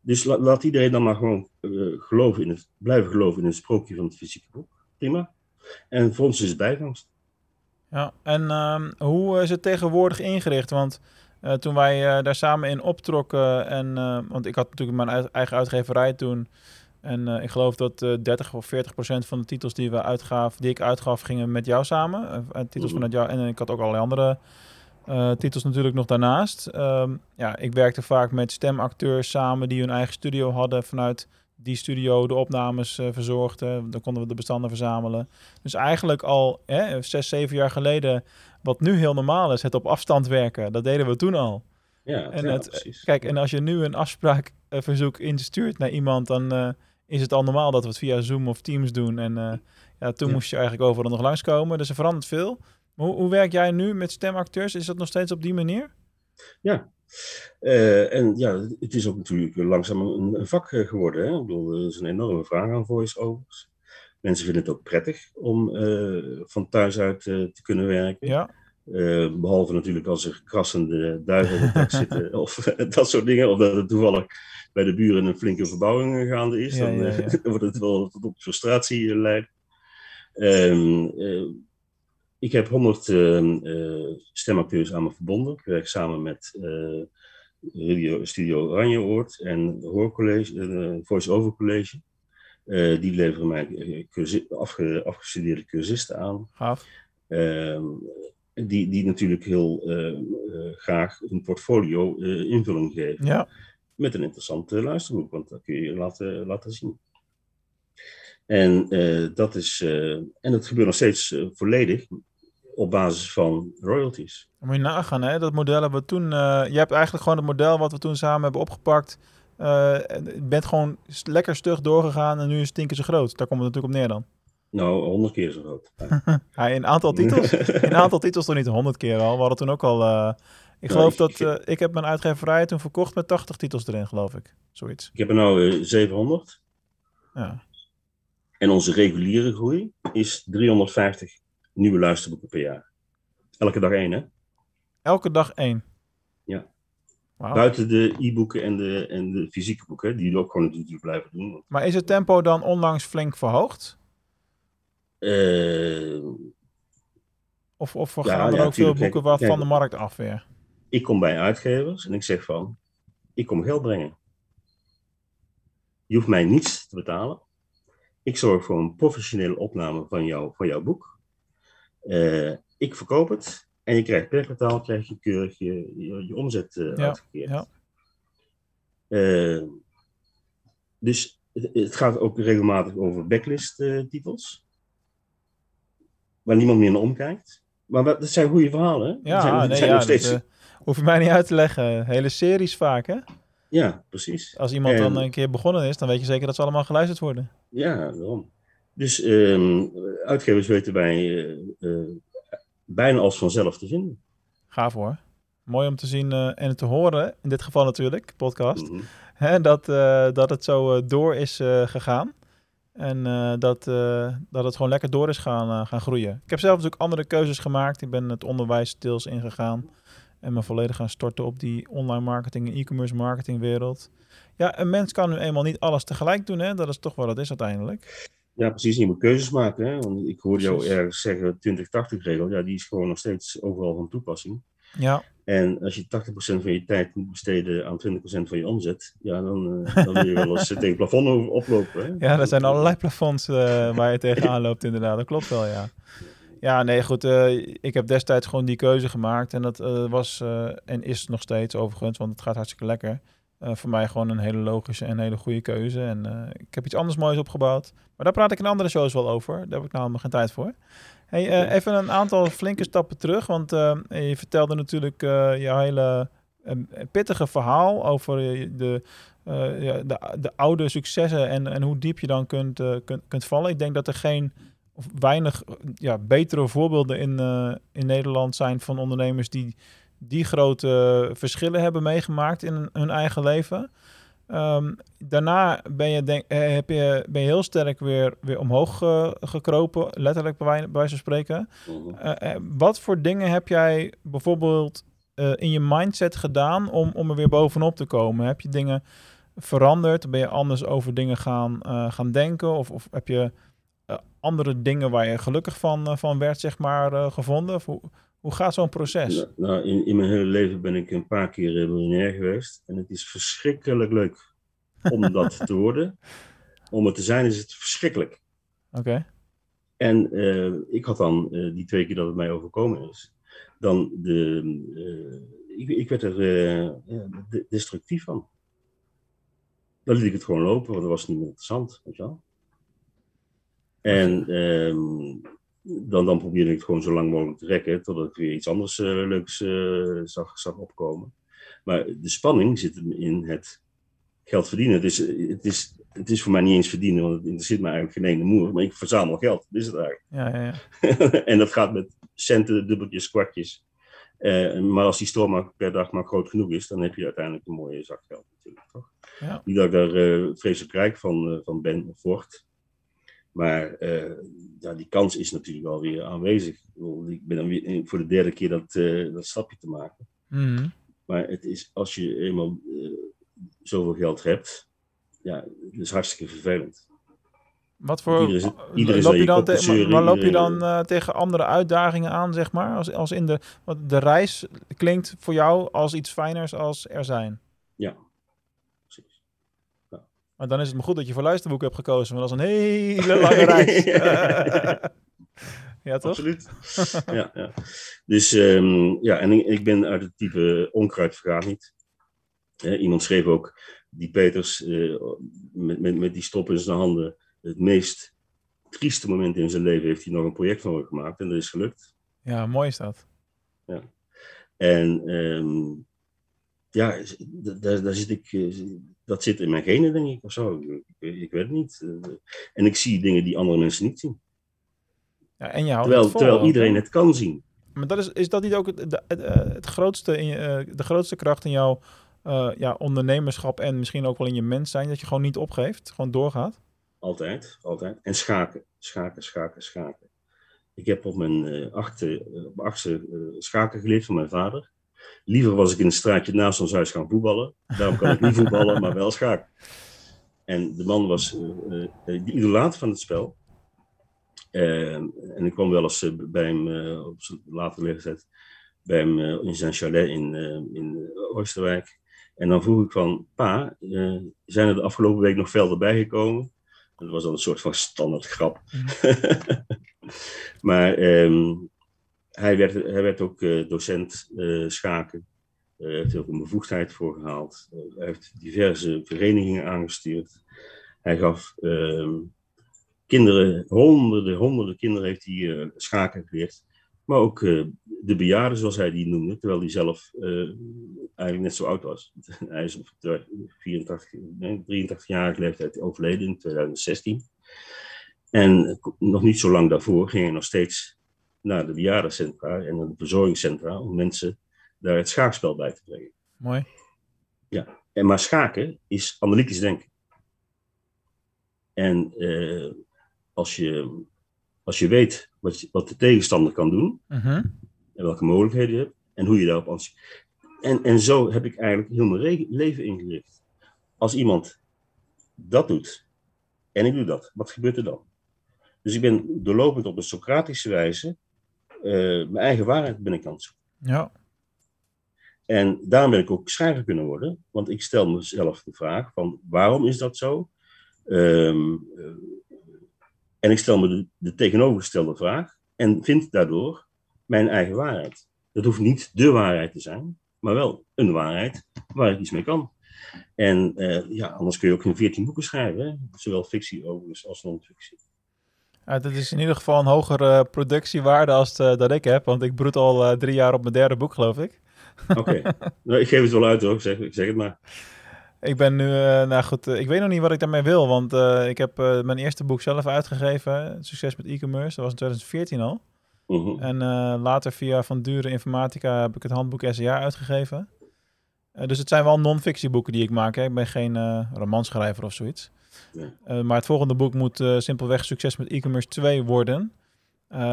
[SPEAKER 1] dus la, laat iedereen dan maar gewoon geloven in het, blijven geloven in het sprookje van het fysieke boek. Prima. En voor ons is het bijvangst.
[SPEAKER 3] Ja, en uh, hoe is het tegenwoordig ingericht? Want uh, toen wij uh, daar samen in optrokken, en, uh, want ik had natuurlijk mijn eigen uitgeverij toen. En ik geloof dat 30 of 40 procent van de titels die, we uitgaven, die ik uitgaf, gingen met jou samen. titels vanuit jou. En ik had ook allerlei andere titels natuurlijk nog daarnaast. Um, ja, ik werkte vaak met stemacteurs samen die hun eigen studio hadden vanuit die studio de opnames uh, verzorgde. Dan konden we de bestanden verzamelen. Dus eigenlijk al hè, zes, zeven jaar geleden, wat nu heel normaal is, het op afstand werken. Dat deden we toen al.
[SPEAKER 1] Ja,
[SPEAKER 3] En
[SPEAKER 1] ja,
[SPEAKER 3] het-
[SPEAKER 1] precies.
[SPEAKER 3] Kijk, en als je nu een afspraakverzoek instuurt naar iemand, dan eh, is het al normaal dat we het via Zoom of Teams doen. En eh, ja, toen
[SPEAKER 1] Ja.
[SPEAKER 3] moest je eigenlijk overal nog langskomen. Dus er verandert veel. Maar hoe, hoe werk jij nu met stemacteurs? Is dat nog steeds op die manier?
[SPEAKER 1] Eh, en ja, het is ook natuurlijk langzaam een, een vak eh, geworden. Hè? Ik bedoel, er is een enorme vraag aan voice-overs. Mensen vinden het ook prettig om eh, van thuis uit te kunnen werken.
[SPEAKER 3] Ja,
[SPEAKER 1] Eh, behalve natuurlijk als er krassende duiven op het dak zitten [LAUGHS] of [LAUGHS] dat soort dingen. Of dat het toevallig bij de buren een flinke verbouwing gaande is.
[SPEAKER 3] Ja,
[SPEAKER 1] dan
[SPEAKER 3] ja, [LAUGHS]
[SPEAKER 1] wordt het wel tot op frustratie eh, leiden. Ehm, ik heb 100 ehm, eh, stemacteurs aan me verbonden. Ik werk samen met eh, Radio Studio Oranjeoord en Hoorcollege, eh, Voice-Over College. Eh, die leveren mij cursi- afge- afgestudeerde cursisten aan.
[SPEAKER 3] gaaf.
[SPEAKER 1] Ehm, die, die natuurlijk heel eh, eh, graag hun portfolio invulling geven.
[SPEAKER 3] Ja,
[SPEAKER 1] Met een interessante luisterboek, want dat kun je laten, laten zien. En dat is, en het gebeurt nog steeds volledig op basis van royalties.
[SPEAKER 3] moet je nagaan, hè? Dat model hebben we toen... eh, je hebt eigenlijk gewoon het model wat we toen samen hebben opgepakt. en je bent gewoon lekker stug doorgegaan en nu is het tien keer zo groot. Daar komt het natuurlijk op neer dan.
[SPEAKER 1] Nou, honderd keer zo groot.
[SPEAKER 3] Ja, [LAUGHS] in aantal titels. [LAUGHS] In een aantal titels toch niet honderd keer al. We hadden toen ook al... eh, ik geloof
[SPEAKER 1] ik-
[SPEAKER 3] dat...
[SPEAKER 1] ik-
[SPEAKER 3] ik heb mijn uitgeverij toen verkocht met 80 titels erin, geloof ik. Zoiets.
[SPEAKER 1] Ik heb er nou eh, 700.
[SPEAKER 3] Ja.
[SPEAKER 1] En onze reguliere groei is 350 nieuwe luisterboeken per jaar. Elke dag één, hè?
[SPEAKER 3] Elke dag één.
[SPEAKER 1] Ja. Buiten de e-boeken en de, en de fysieke boeken, die ook gewoon natuurlijk blijven doen.
[SPEAKER 3] Maar is het tempo dan onlangs flink verhoogd?
[SPEAKER 1] Eh,
[SPEAKER 3] Of, of
[SPEAKER 1] Ja,
[SPEAKER 3] gaan er
[SPEAKER 1] ja,
[SPEAKER 3] ook veel boeken wat van de markt af weer?
[SPEAKER 1] ik kom bij uitgevers en ik zeg van, ik kom geld brengen. Je hoeft mij niets te betalen. Ik zorg voor een professionele opname van, jou, van jouw boek. Eh, ik verkoop het en je krijgt per kwartaal krijg je keurig je, je, je omzet
[SPEAKER 3] Ja,
[SPEAKER 1] uitgekeerd.
[SPEAKER 3] ja.
[SPEAKER 1] Eh, dus het, het gaat ook regelmatig over backlist eh, titels. Waar niemand meer naar omkijkt. Maar dat zijn goede verhalen.
[SPEAKER 3] Ja,
[SPEAKER 1] zijn,
[SPEAKER 3] nee,
[SPEAKER 1] zijn
[SPEAKER 3] ja,
[SPEAKER 1] nog steeds.
[SPEAKER 3] dat, hoef je mij niet uit te leggen. Hele series vaak, hè?
[SPEAKER 1] ja, precies.
[SPEAKER 3] Als iemand
[SPEAKER 1] En-
[SPEAKER 3] dan een keer begonnen is, dan weet je zeker dat ze allemaal geluisterd worden.
[SPEAKER 1] Ja, daarom. Dus ehm, uitgevers weten wij eh, eh, bijna als vanzelf te vinden.
[SPEAKER 3] Gaaf hoor. Mooi om te zien eh, en te horen, in dit geval natuurlijk, podcast,
[SPEAKER 1] Mhm.
[SPEAKER 3] hè, dat, dat het zo door is gegaan. En dat, dat het gewoon lekker door is gaan, gaan groeien. Ik heb zelf natuurlijk andere keuzes gemaakt. Ik ben het onderwijs deels ingegaan. En me volledig gaan storten op die online marketing en e-commerce marketing wereld. Ja, een mens kan nu eenmaal niet alles tegelijk doen. Hè? Dat is toch wat het is uiteindelijk.
[SPEAKER 1] Ja, precies. Je moet keuzes maken. Hè? Want ik hoorde jou ergens zeggen 20-80-regel. Ja, die is gewoon nog steeds overal van toepassing.
[SPEAKER 3] Ja,
[SPEAKER 1] En als je 80% van je tijd moet besteden aan 20% van je omzet, ja, dan, eh, dan wil je wel eens [LAUGHS] tegen het plafond oplopen. Hè?
[SPEAKER 3] ja er zijn allerlei plafonds eh, waar je tegenaan loopt inderdaad. Dat klopt wel, ja. Ja, nee, goed. eh, ik heb destijds gewoon die keuze gemaakt. En dat eh, was eh, en is nog steeds overigens, want het gaat hartstikke lekker. Eh, voor mij gewoon een hele logische en hele goede keuze. En eh, ik heb iets anders moois opgebouwd. Maar daar praat ik in andere shows wel over. Daar heb ik nou nog geen tijd voor. Hey, eh, even een aantal flinke stappen terug. Want je vertelde natuurlijk je hele pittige verhaal over de, ja, de, de oude successen en, en hoe diep je dan kunt, kunt, kunt vallen. Ik denk dat er geen of weinig ja, betere voorbeelden in, in Nederland zijn van ondernemers die die grote verschillen hebben meegemaakt in hun eigen leven. Ehm, daarna ben je, denk, eh, heb je, ben je heel sterk weer, weer omhoog gekropen, letterlijk bij, wij- bij wijze van spreken.
[SPEAKER 1] Mhm.
[SPEAKER 3] Eh, eh, wat voor dingen heb jij bijvoorbeeld in je mindset gedaan om, om er weer bovenop te komen? Heb je dingen veranderd? Ben je anders over dingen gaan, gaan denken? Of, of heb je andere dingen waar je gelukkig van, van werd, zeg maar, gevonden? Of hoe, hoe gaat zo'n proces?
[SPEAKER 1] Nou, nou, in, in mijn hele leven ben ik een paar keer miljonair geweest. En het is verschrikkelijk leuk om [LAUGHS] dat te worden. Om het te zijn is het verschrikkelijk.
[SPEAKER 3] Oké,
[SPEAKER 1] En eh, ik had dan eh, die twee keer dat het mij overkomen is, dan de, eh, ik, ik werd er destructief van. Dan liet ik het gewoon lopen, want dat was niet meer interessant, weet je wel. En ehm, dan, dan probeerde ik het gewoon zo lang mogelijk te rekken, totdat ik weer iets anders eh, leuks eh, zag, zag opkomen. Maar de spanning zit in het geld verdienen. Het is, het is, het is voor mij niet eens verdienen, want het interesseert me eigenlijk geen ene moer. Maar ik verzamel geld, dat is het eigenlijk.
[SPEAKER 3] Ja, ja, ja. [LAUGHS]
[SPEAKER 1] en dat gaat met centen, dubbeltjes, kwartjes. Maar als die storm per dag maar groot genoeg is, dan heb je uiteindelijk een mooie zak geld natuurlijk, toch?
[SPEAKER 3] Ja.
[SPEAKER 1] Niet dat ik daar vreselijk rijk van, van ben of word. Maar eh, ja, die kans is natuurlijk wel weer aanwezig. Ik, ben dan weer voor de derde keer dat, eh, dat stapje te maken.
[SPEAKER 3] Mhm.
[SPEAKER 1] Maar het is, als je eenmaal eh, zoveel geld hebt, ja, het is hartstikke vervelend.
[SPEAKER 3] Wat voor.
[SPEAKER 1] Iedereen
[SPEAKER 3] loop je dan
[SPEAKER 1] te
[SPEAKER 3] maar, loop je dan tegen andere uitdagingen aan, zeg maar? Als, als in de. Want de reis klinkt voor jou als iets fijners als er zijn.
[SPEAKER 1] Ja.
[SPEAKER 3] Maar dan is het maar goed dat je voor luisterboek hebt gekozen, want dat is een hele [LAUGHS] lange reis. ja, [LAUGHS] toch?
[SPEAKER 1] Absoluut. [LAUGHS] ja, ja. Dus ehm, ja, en ik, ik ben uit het type onkruid vergaat niet. Iemand schreef ook, die Peters, eh, met, met, met die stop in zijn handen, het meest trieste moment in zijn leven heeft hij nog een project van gemaakt en dat is gelukt.
[SPEAKER 3] Ja, mooi is dat.
[SPEAKER 1] En ehm, ja, daar, daar zit ik, eh, dat zit in mijn genen, denk ik, of zo. Ik, weet het niet. Eh, En ik zie dingen die andere mensen niet zien.
[SPEAKER 3] Ja, en je
[SPEAKER 1] Terwijl,
[SPEAKER 3] vol
[SPEAKER 1] iedereen het kan zien.
[SPEAKER 3] Maar dat is, is dat niet ook het, eh, het grootste, in je, de grootste kracht in jouw ja, ondernemerschap en misschien ook wel in je mens zijn, dat je gewoon niet opgeeft, gewoon doorgaat?
[SPEAKER 1] Altijd, altijd. En schaken, schaken, schaken, schaken. Ik heb op mijn achtste, eh, op achtste schaken geleerd van mijn vader. Liever was ik in een straatje naast ons huis gaan voetballen. Daarom kan ik niet voetballen, maar wel schaken. En de man was eh, de idolaat van het spel. En ik kwam wel eens bij hem op zijn latere leeftijd bij hem in zijn chalet in, in Oosterwijk. En dan vroeg ik van, pa, zijn er de afgelopen week nog velden bijgekomen? Dat was dan een soort van standaard grap. [LAUGHS] maar ehm, hij, werd, hij werd ook eh, docent eh, schaken. Eh, Hij heeft ook een bevoegdheid voor gehaald. Eh, hij heeft diverse verenigingen aangestuurd. Hij gaf ehm, kinderen, honderden, honderden kinderen heeft hij schaken geleerd. Maar ook de bejaarden, zoals hij die noemde, terwijl hij zelf eigenlijk net zo oud was. [LAUGHS] hij is op 84, nee, 83-jarige leeftijd overleden in 2016. En nog niet zo lang daarvoor ging hij nog steeds naar de bejaardencentra en naar de verzorgingscentra om mensen daar het schaakspel bij te brengen.
[SPEAKER 3] Mooi.
[SPEAKER 1] En maar schaken is analytisch denken. En eh, als, je, als je weet wat, je- wat de tegenstander kan doen,
[SPEAKER 3] Mhm.
[SPEAKER 1] en welke mogelijkheden je hebt, en hoe je daarop anticipeert. En, en zo heb ik eigenlijk heel mijn re- leven ingericht. Als iemand dat doet, en ik doe dat, wat gebeurt er dan? Dus ik ben doorlopend op een Socratische wijze mijn eigen waarheid ben ik aan het zoeken.
[SPEAKER 3] Ja.
[SPEAKER 1] En daarom ben ik ook schrijver kunnen worden, want ik stel mezelf de vraag van waarom is dat zo? Ehm, eh, en ik stel me de, de tegenovergestelde vraag en vind daardoor mijn eigen waarheid. Dat hoeft niet de waarheid te zijn, maar wel een waarheid waar ik iets mee kan. En eh, ja, anders kun je ook geen 14 boeken schrijven, hè? zowel fictie overigens als non-fictie.
[SPEAKER 3] Ja, dat is in ieder geval een hogere productiewaarde als de- dat ik heb, want ik broed al eh, drie jaar op mijn derde boek, geloof ik.
[SPEAKER 1] Oké, [LAUGHS] nou, ik geef het wel uit hoor, ik zeg, ik zeg het maar.
[SPEAKER 3] Ik ben nu, eh, nou goed, eh, ik weet nog niet wat ik daarmee wil, want eh, ik heb eh, mijn eerste boek zelf uitgegeven, Succes met e-commerce, dat was in 2014 al.
[SPEAKER 1] Mhm.
[SPEAKER 3] En eh, later via Van Dure Informatica heb ik het handboek SEA uitgegeven. Eh, dus het zijn wel non-fictieboeken die ik maak. Hè. Ik ben geen eh romanschrijver of zoiets.
[SPEAKER 1] Nee.
[SPEAKER 3] Eh, maar het volgende boek moet simpelweg Succes met e-commerce 2 worden.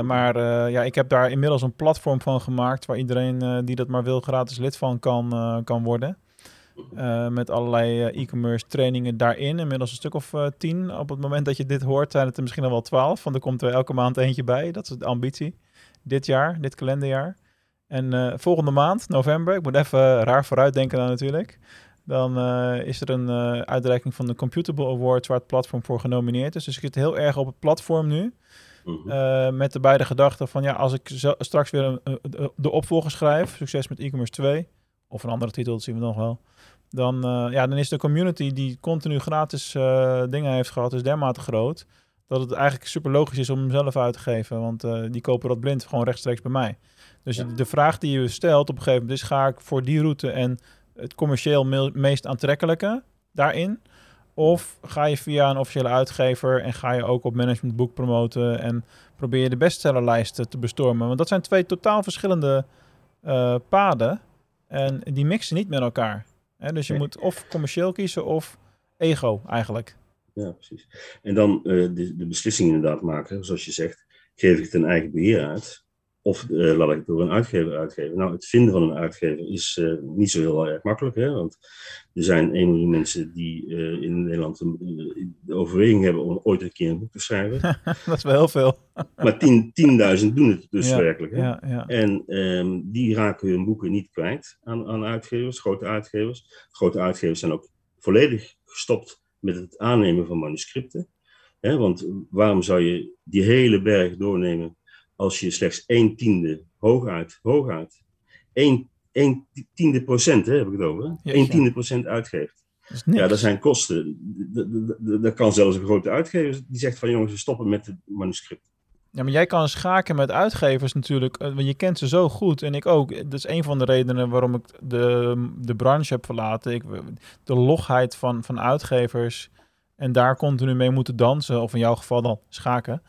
[SPEAKER 3] Maar ja, ik heb daar inmiddels een platform van gemaakt... waar iedereen die dat maar wil gratis lid van kan, kan worden. Met allerlei e-commerce trainingen daarin. Inmiddels een stuk of tien. Op het moment dat je dit hoort zijn het er misschien al wel twaalf. Want er komt er elke maand eentje bij. Dat is de ambitie. Dit jaar, dit kalenderjaar. En eh, volgende maand, november, ik moet even raar vooruitdenken dan natuurlijk. Dan eh, is er een eh, uitreiking van de Computable Awards waar het platform voor genomineerd is. Dus ik zit heel erg op het platform nu.
[SPEAKER 1] Mhm.
[SPEAKER 3] Met de beide gedachten van ja, als ik straks weer een, de opvolger schrijf, succes met e-commerce 2, of een andere titel, dat zien we nog wel. Dan, ja, dan is de community die continu gratis dingen heeft gehad, is dermate groot. Dat het eigenlijk super logisch is om hem zelf uit te geven. Want die kopen dat blind gewoon rechtstreeks bij mij. Dus
[SPEAKER 1] Ja.
[SPEAKER 3] de vraag die je stelt op een gegeven moment is: ga ik voor die route en het commercieel me- meest aantrekkelijke daarin? Of ga je via een officiële uitgever en ga je ook op managementboek promoten en probeer je de bestsellerlijsten te bestormen? Want dat zijn twee totaal verschillende eh, paden en die mixen niet met elkaar. Hè? Dus je moet of commercieel kiezen of ego eigenlijk.
[SPEAKER 1] Ja, precies. En dan eh, de, de beslissing inderdaad maken, zoals je zegt, geef ik het een eigen beheer uit? Of eh, laat ik het door een uitgever uitgeven? Nou, het vinden van een uitgever is eh, niet zo heel erg makkelijk, hè? want er zijn 1 miljoen mensen die eh, in Nederland een, eh, de overweging hebben om ooit een keer een boek te schrijven. [LAUGHS]
[SPEAKER 3] dat is wel heel veel. [LAUGHS]
[SPEAKER 1] maar 10 10.000 doen het dus
[SPEAKER 3] Ja,
[SPEAKER 1] werkelijk. Hè?
[SPEAKER 3] Ja, ja.
[SPEAKER 1] En ehm, die raken hun boeken niet kwijt aan, aan uitgevers, grote uitgevers. Grote uitgevers zijn ook volledig gestopt met het aannemen van manuscripten. Hè, want waarom zou je die hele berg doornemen als je slechts een tiende, hooguit, hooguit, een, een tiende procent, hè, heb ik het over, hè?
[SPEAKER 3] Jeetje.
[SPEAKER 1] een tiende procent uitgeeft.
[SPEAKER 3] Dat.
[SPEAKER 1] Ja, dat zijn kosten. Dat kan zelfs een grote uitgever die zegt van jongens, we stoppen met het manuscript.
[SPEAKER 3] Ja, maar jij kan schaken met uitgevers natuurlijk, eh, want je kent ze zo goed en ik ook. Dat is een van de redenen waarom ik de, de branche heb verlaten. Ik, de logheid van, van uitgevers en daar continu mee moeten dansen, of in jouw geval dan schaken.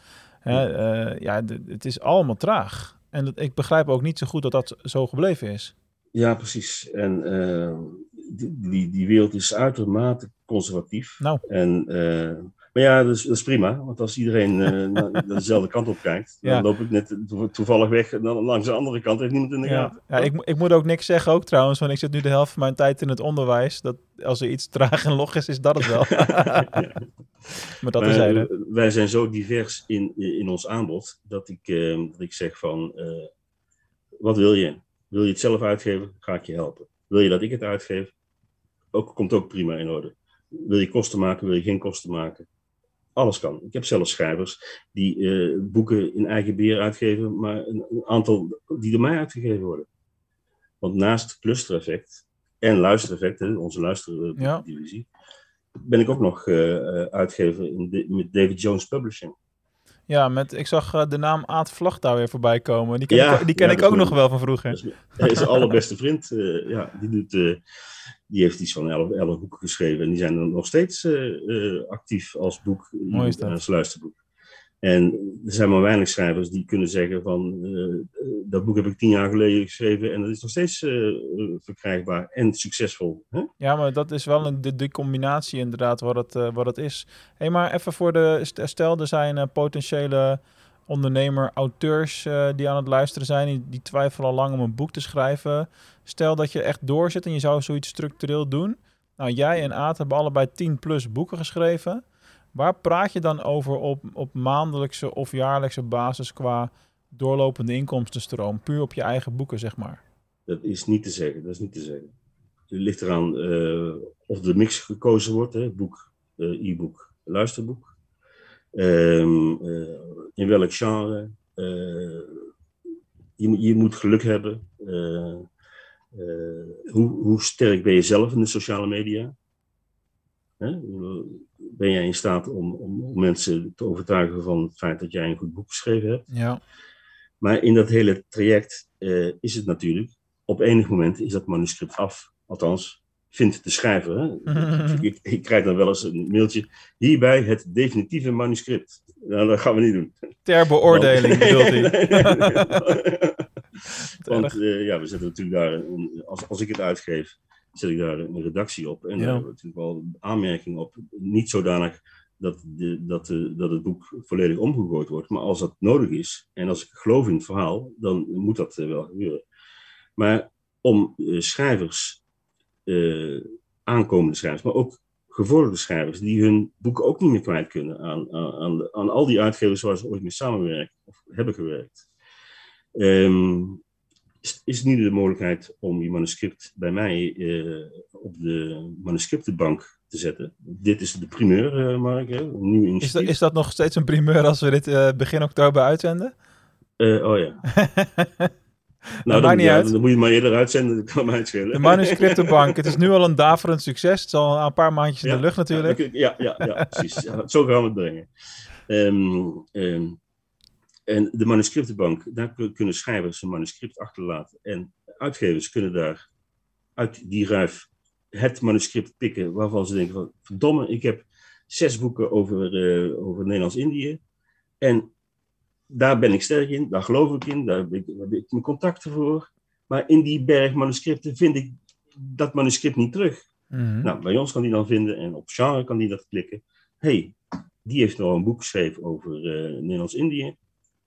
[SPEAKER 3] Hè, eh, ja, het is allemaal traag. En dat, ik begrijp ook niet zo goed dat dat zo gebleven is.
[SPEAKER 1] Ja, precies. En eh, die, die, die wereld is uitermate conservatief.
[SPEAKER 3] Nou.
[SPEAKER 1] En, eh, maar ja, dat is, dat is prima. Want als iedereen eh, [LAUGHS] naar dezelfde kant op kijkt,
[SPEAKER 3] Ja.
[SPEAKER 1] dan loop ik net to- toevallig weg. En dan langs de andere kant heeft niemand in de
[SPEAKER 3] Ja,
[SPEAKER 1] gaten.
[SPEAKER 3] ja ik, ik moet ook niks zeggen ook trouwens, want ik zit nu de helft van mijn tijd in het onderwijs. Dat als er iets traag en log is, is dat het wel. [LAUGHS] [LAUGHS] maar dat is hij.
[SPEAKER 1] eh, wij zijn zo divers in, in ons aanbod dat ik, eh, dat ik zeg van, eh, wat wil je? Wil je het zelf uitgeven? Ga ik je helpen. Wil je dat ik het uitgeef? Ook, komt ook prima in orde. Wil je kosten maken? Wil je geen kosten maken? Alles kan. Ik heb zelfs schrijvers die eh, boeken in eigen beheer uitgeven, maar een, een aantal die door mij uitgegeven worden. Want naast clustereffect en luistereffect, hè, onze
[SPEAKER 3] Ja.
[SPEAKER 1] luisterdivisie, ben ik ook nog eh, eh, uitgever in de- met David Jones Publishing.
[SPEAKER 3] Ja, met, ik zag eh, de naam Aad Vlag daar weer voorbij komen. Die ken,
[SPEAKER 1] Ja,
[SPEAKER 3] ik, die ken
[SPEAKER 1] ja,
[SPEAKER 3] ik ook nog wel van vroeger.
[SPEAKER 1] Dat is, hij is allerbeste vriend. eh, ja, die, doet, eh, die heeft iets van elf, elf boeken geschreven. En die zijn nog steeds actief als boek
[SPEAKER 3] Mooi is dat.
[SPEAKER 1] en als luisterboek. En er zijn maar weinig schrijvers die kunnen zeggen van... eh, eh, dat boek heb ik tien jaar geleden geschreven en dat is nog steeds eh, verkrijgbaar en succesvol. Hè?
[SPEAKER 3] Ja, maar dat is wel een, de, de combinatie inderdaad wat het, wat het is. Hé, maar even voor de... st- Stel, er zijn potentiële ondernemer, auteurs die aan het luisteren zijn. Die, die twijfelen al lang om een boek te schrijven. Stel dat je echt doorzit en je zou zoiets structureel doen. Nou, jij en Aad hebben allebei 10 plus boeken geschreven. Waar praat je dan over op, op maandelijkse of jaarlijkse basis qua doorlopende inkomstenstroom? Puur op je eigen boeken, zeg maar.
[SPEAKER 1] Dat is niet te zeggen. Dat is niet te zeggen. Het ligt eraan eh, of de mix gekozen wordt, hè, boek, eh, e-book, luisterboek. Ehm, eh, in welk genre. Je, je moet geluk hebben. Hoe sterk ben je zelf in de sociale media? Hè? Ben jij in staat om, om, om mensen te overtuigen van het feit dat jij een goed boek geschreven hebt?
[SPEAKER 3] Ja,
[SPEAKER 1] Maar in dat hele traject eh, is het natuurlijk, op enig moment is dat manuscript af. Althans, vindt de schrijver. Hè? [LAUGHS] ik, ik krijg dan wel eens een mailtje. Hierbij het definitieve manuscript. Nou, dat gaan we niet doen.
[SPEAKER 3] ter beoordeling bedoelt hij. [LAUGHS] [LAUGHS]
[SPEAKER 1] Want eh, ja, we zetten natuurlijk daar, een- als, als ik het uitgeef, zet ik daar een redactie op. En
[SPEAKER 3] Ja.
[SPEAKER 1] daar hebben we natuurlijk wel aanmerking op. Niet zodanig dat, de, dat, de, dat het boek volledig omgegooid wordt. Maar als dat nodig is, en als ik geloof in het verhaal, dan moet dat eh, wel gebeuren. Maar om eh, schrijvers, eh, aankomende schrijvers, maar ook gevorderde schrijvers, die hun boeken ook niet meer kwijt kunnen aan, aan, aan, al die uitgevers waar ze ooit mee samenwerken of hebben gewerkt. Ehm, is, is nu de mogelijkheid om je manuscript bij mij eh, op de manuscriptenbank te zetten. Dit is de primeur, eh Mark, hè? nieuw
[SPEAKER 3] Is dat, is dat nog steeds een primeur als we dit eh, begin oktober uitzenden?
[SPEAKER 1] Oh ja. [LAUGHS] nou,
[SPEAKER 3] maakt niet
[SPEAKER 1] ja,
[SPEAKER 3] uit.
[SPEAKER 1] dan moet je het maar eerder uitzenden, dat kan mij het schelen.
[SPEAKER 3] De manuscriptenbank. het is nu al een daverend succes. Het is al een paar maandjes in de lucht natuurlijk.
[SPEAKER 1] Ja, ja, ja, precies. Zo gaan we het brengen. Ehm, en de manuscriptenbank, daar kun- kunnen schrijvers een manuscript achterlaten. En uitgevers kunnen daar uit die ruif het manuscript pikken waarvan ze denken van, verdomme, ik heb zes boeken over, uh, over Nederlands-Indië. En daar ben ik sterk in, daar geloof ik in, daar heb ik, daar heb ik mijn contacten voor. Maar in die berg manuscripten vind ik dat manuscript niet terug.
[SPEAKER 3] Mhm.
[SPEAKER 1] Nou, bij ons kan die dan vinden en op genre kan die dat klikken. hey, die heeft nog een boek geschreven over uh, Nederlands-Indië.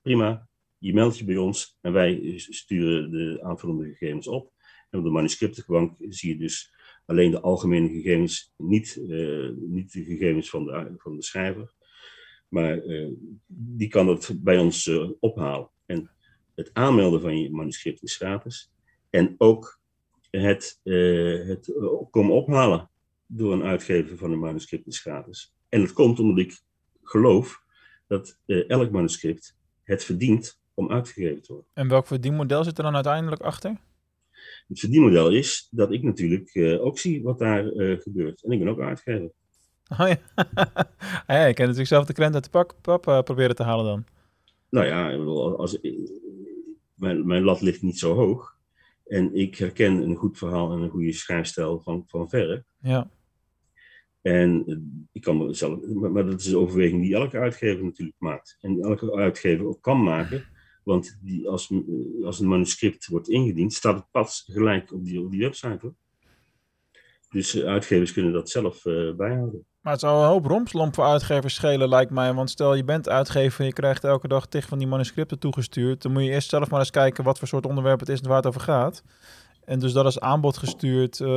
[SPEAKER 1] Prima, je meldt je bij ons en wij sturen de aanvullende gegevens op. En op de manuscriptenbank zie je dus alleen de algemene gegevens, niet, uh, niet de gegevens van de, van de schrijver. Maar uh, die kan het bij ons uh, ophalen. En het aanmelden van je manuscript is gratis. En ook het, het komen ophalen door een uitgever van een manuscript is gratis. En dat komt omdat ik geloof dat elk manuscript het verdient om uitgegeven te worden.
[SPEAKER 3] En welk verdienmodel zit er dan uiteindelijk achter?
[SPEAKER 1] Het verdienmodel is dat ik natuurlijk uh, ook zie wat daar uh, gebeurt. En ik ben ook uitgever.
[SPEAKER 3] Oh ja. [LAUGHS] ja, je kan natuurlijk zelf de krent uit de pak, pap uh, proberen te halen dan.
[SPEAKER 1] Nou ja, als, mijn, mijn lat ligt niet zo hoog. En ik herken een goed verhaal en een goede schrijfstijl van, van verre.
[SPEAKER 3] Ja.
[SPEAKER 1] En ik kan mezelf, maar, dat is een overweging die elke uitgever natuurlijk maakt. En elke uitgever ook kan maken. Want die, als, als een manuscript wordt ingediend, staat het pas gelijk op die, op die website. Hoor. Dus uitgevers kunnen dat zelf bijhouden.
[SPEAKER 3] Maar het zou een hoop rompslomp voor uitgevers schelen, lijkt mij. Want stel je bent uitgever en je krijgt elke dag tig van die manuscripten toegestuurd. Dan moet je eerst zelf maar eens kijken wat voor soort onderwerp het is en waar het over gaat. En dus dat is aanbod gestuurd uh,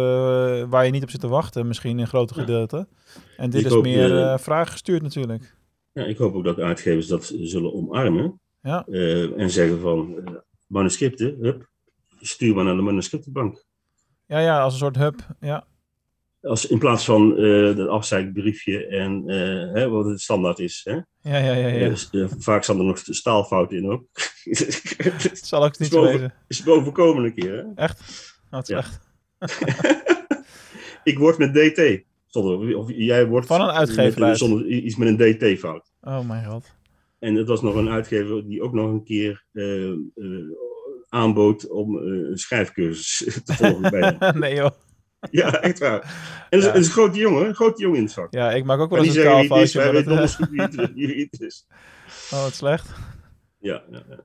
[SPEAKER 3] waar je niet op zit te wachten, misschien in grote ja. gedeelte. En dit
[SPEAKER 1] Ik
[SPEAKER 3] is
[SPEAKER 1] hoop,
[SPEAKER 3] meer
[SPEAKER 1] uh,
[SPEAKER 3] uh, vraag gestuurd natuurlijk.
[SPEAKER 1] Ja, ik hoop ook dat uitgevers dat zullen omarmen.
[SPEAKER 3] Ja.
[SPEAKER 1] Uh, en zeggen van manuscripten, hup, stuur maar naar de manuscriptenbank.
[SPEAKER 3] Ja, ja, als een soort hub, ja.
[SPEAKER 1] Als, in plaats van uh, dat afzeikbriefje en hè, wat het standaard is. Hè?
[SPEAKER 3] Ja, ja, ja. ja.
[SPEAKER 1] Dus, vaak staan er nog staalfouten in ook. [LAUGHS]
[SPEAKER 3] het zal ook niet wezen.
[SPEAKER 1] Is voorkomen een keer. Hè?
[SPEAKER 3] Echt? Oh, het is
[SPEAKER 1] Ja.
[SPEAKER 3] echt. [LAUGHS]
[SPEAKER 1] ik word met DT. Zonder, of jij wordt
[SPEAKER 3] Van een uitgever
[SPEAKER 1] met, zonder iets met een DT-fout.
[SPEAKER 3] Oh mijn god.
[SPEAKER 1] En het was nog een uitgever die ook nog een keer aanbood om een schrijfcursus te volgen bij [LAUGHS]
[SPEAKER 3] nee joh.
[SPEAKER 1] Ja, echt waar. En het is,
[SPEAKER 3] Ja.
[SPEAKER 1] het is een grote jongen, een grote jongen in het vak.
[SPEAKER 3] Ja, ik maak ook wel eens een
[SPEAKER 1] zeggen niet
[SPEAKER 3] taalfoutje. maar
[SPEAKER 1] weten
[SPEAKER 3] dat,
[SPEAKER 1] donders
[SPEAKER 3] eh,
[SPEAKER 1] goed wie het, is.
[SPEAKER 3] Oh, wat slecht.
[SPEAKER 1] Ja, ja, ja.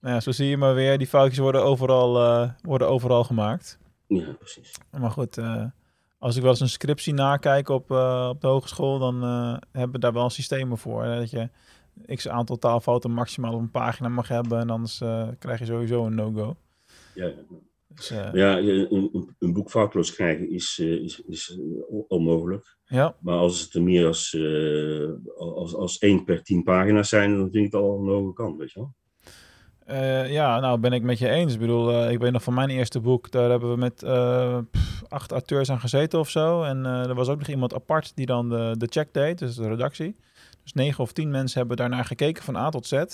[SPEAKER 3] Nou ja, zo zie je maar weer. Die foutjes worden overal, eh, worden overal gemaakt.
[SPEAKER 1] ja, precies.
[SPEAKER 3] Maar goed, eh, als ik wel eens een scriptie nakijk op, eh, op de hogeschool, dan eh, hebben we daar wel systemen voor. Hè? Dat je x aantal taalfouten maximaal op een pagina mag hebben en anders eh, krijg je sowieso een no-go.
[SPEAKER 1] Ja, ja.
[SPEAKER 3] Dus, eh,
[SPEAKER 1] ja een, een, boek foutloos krijgen is, eh, is, is eh, on- onmogelijk.
[SPEAKER 3] ja,
[SPEAKER 1] Maar als het er meer als, als, als één per tien pagina's zijn, dan vind ik het al een hoge kant, weet je wel.
[SPEAKER 3] Ja, nou ben ik met je eens. Ik bedoel, ik weet nog van mijn eerste boek, daar hebben we met pff, acht auteurs aan gezeten of zo. En er was ook nog iemand apart die dan de, de check deed, dus de redactie. Dus negen of tien mensen hebben daarnaar gekeken van A tot Z.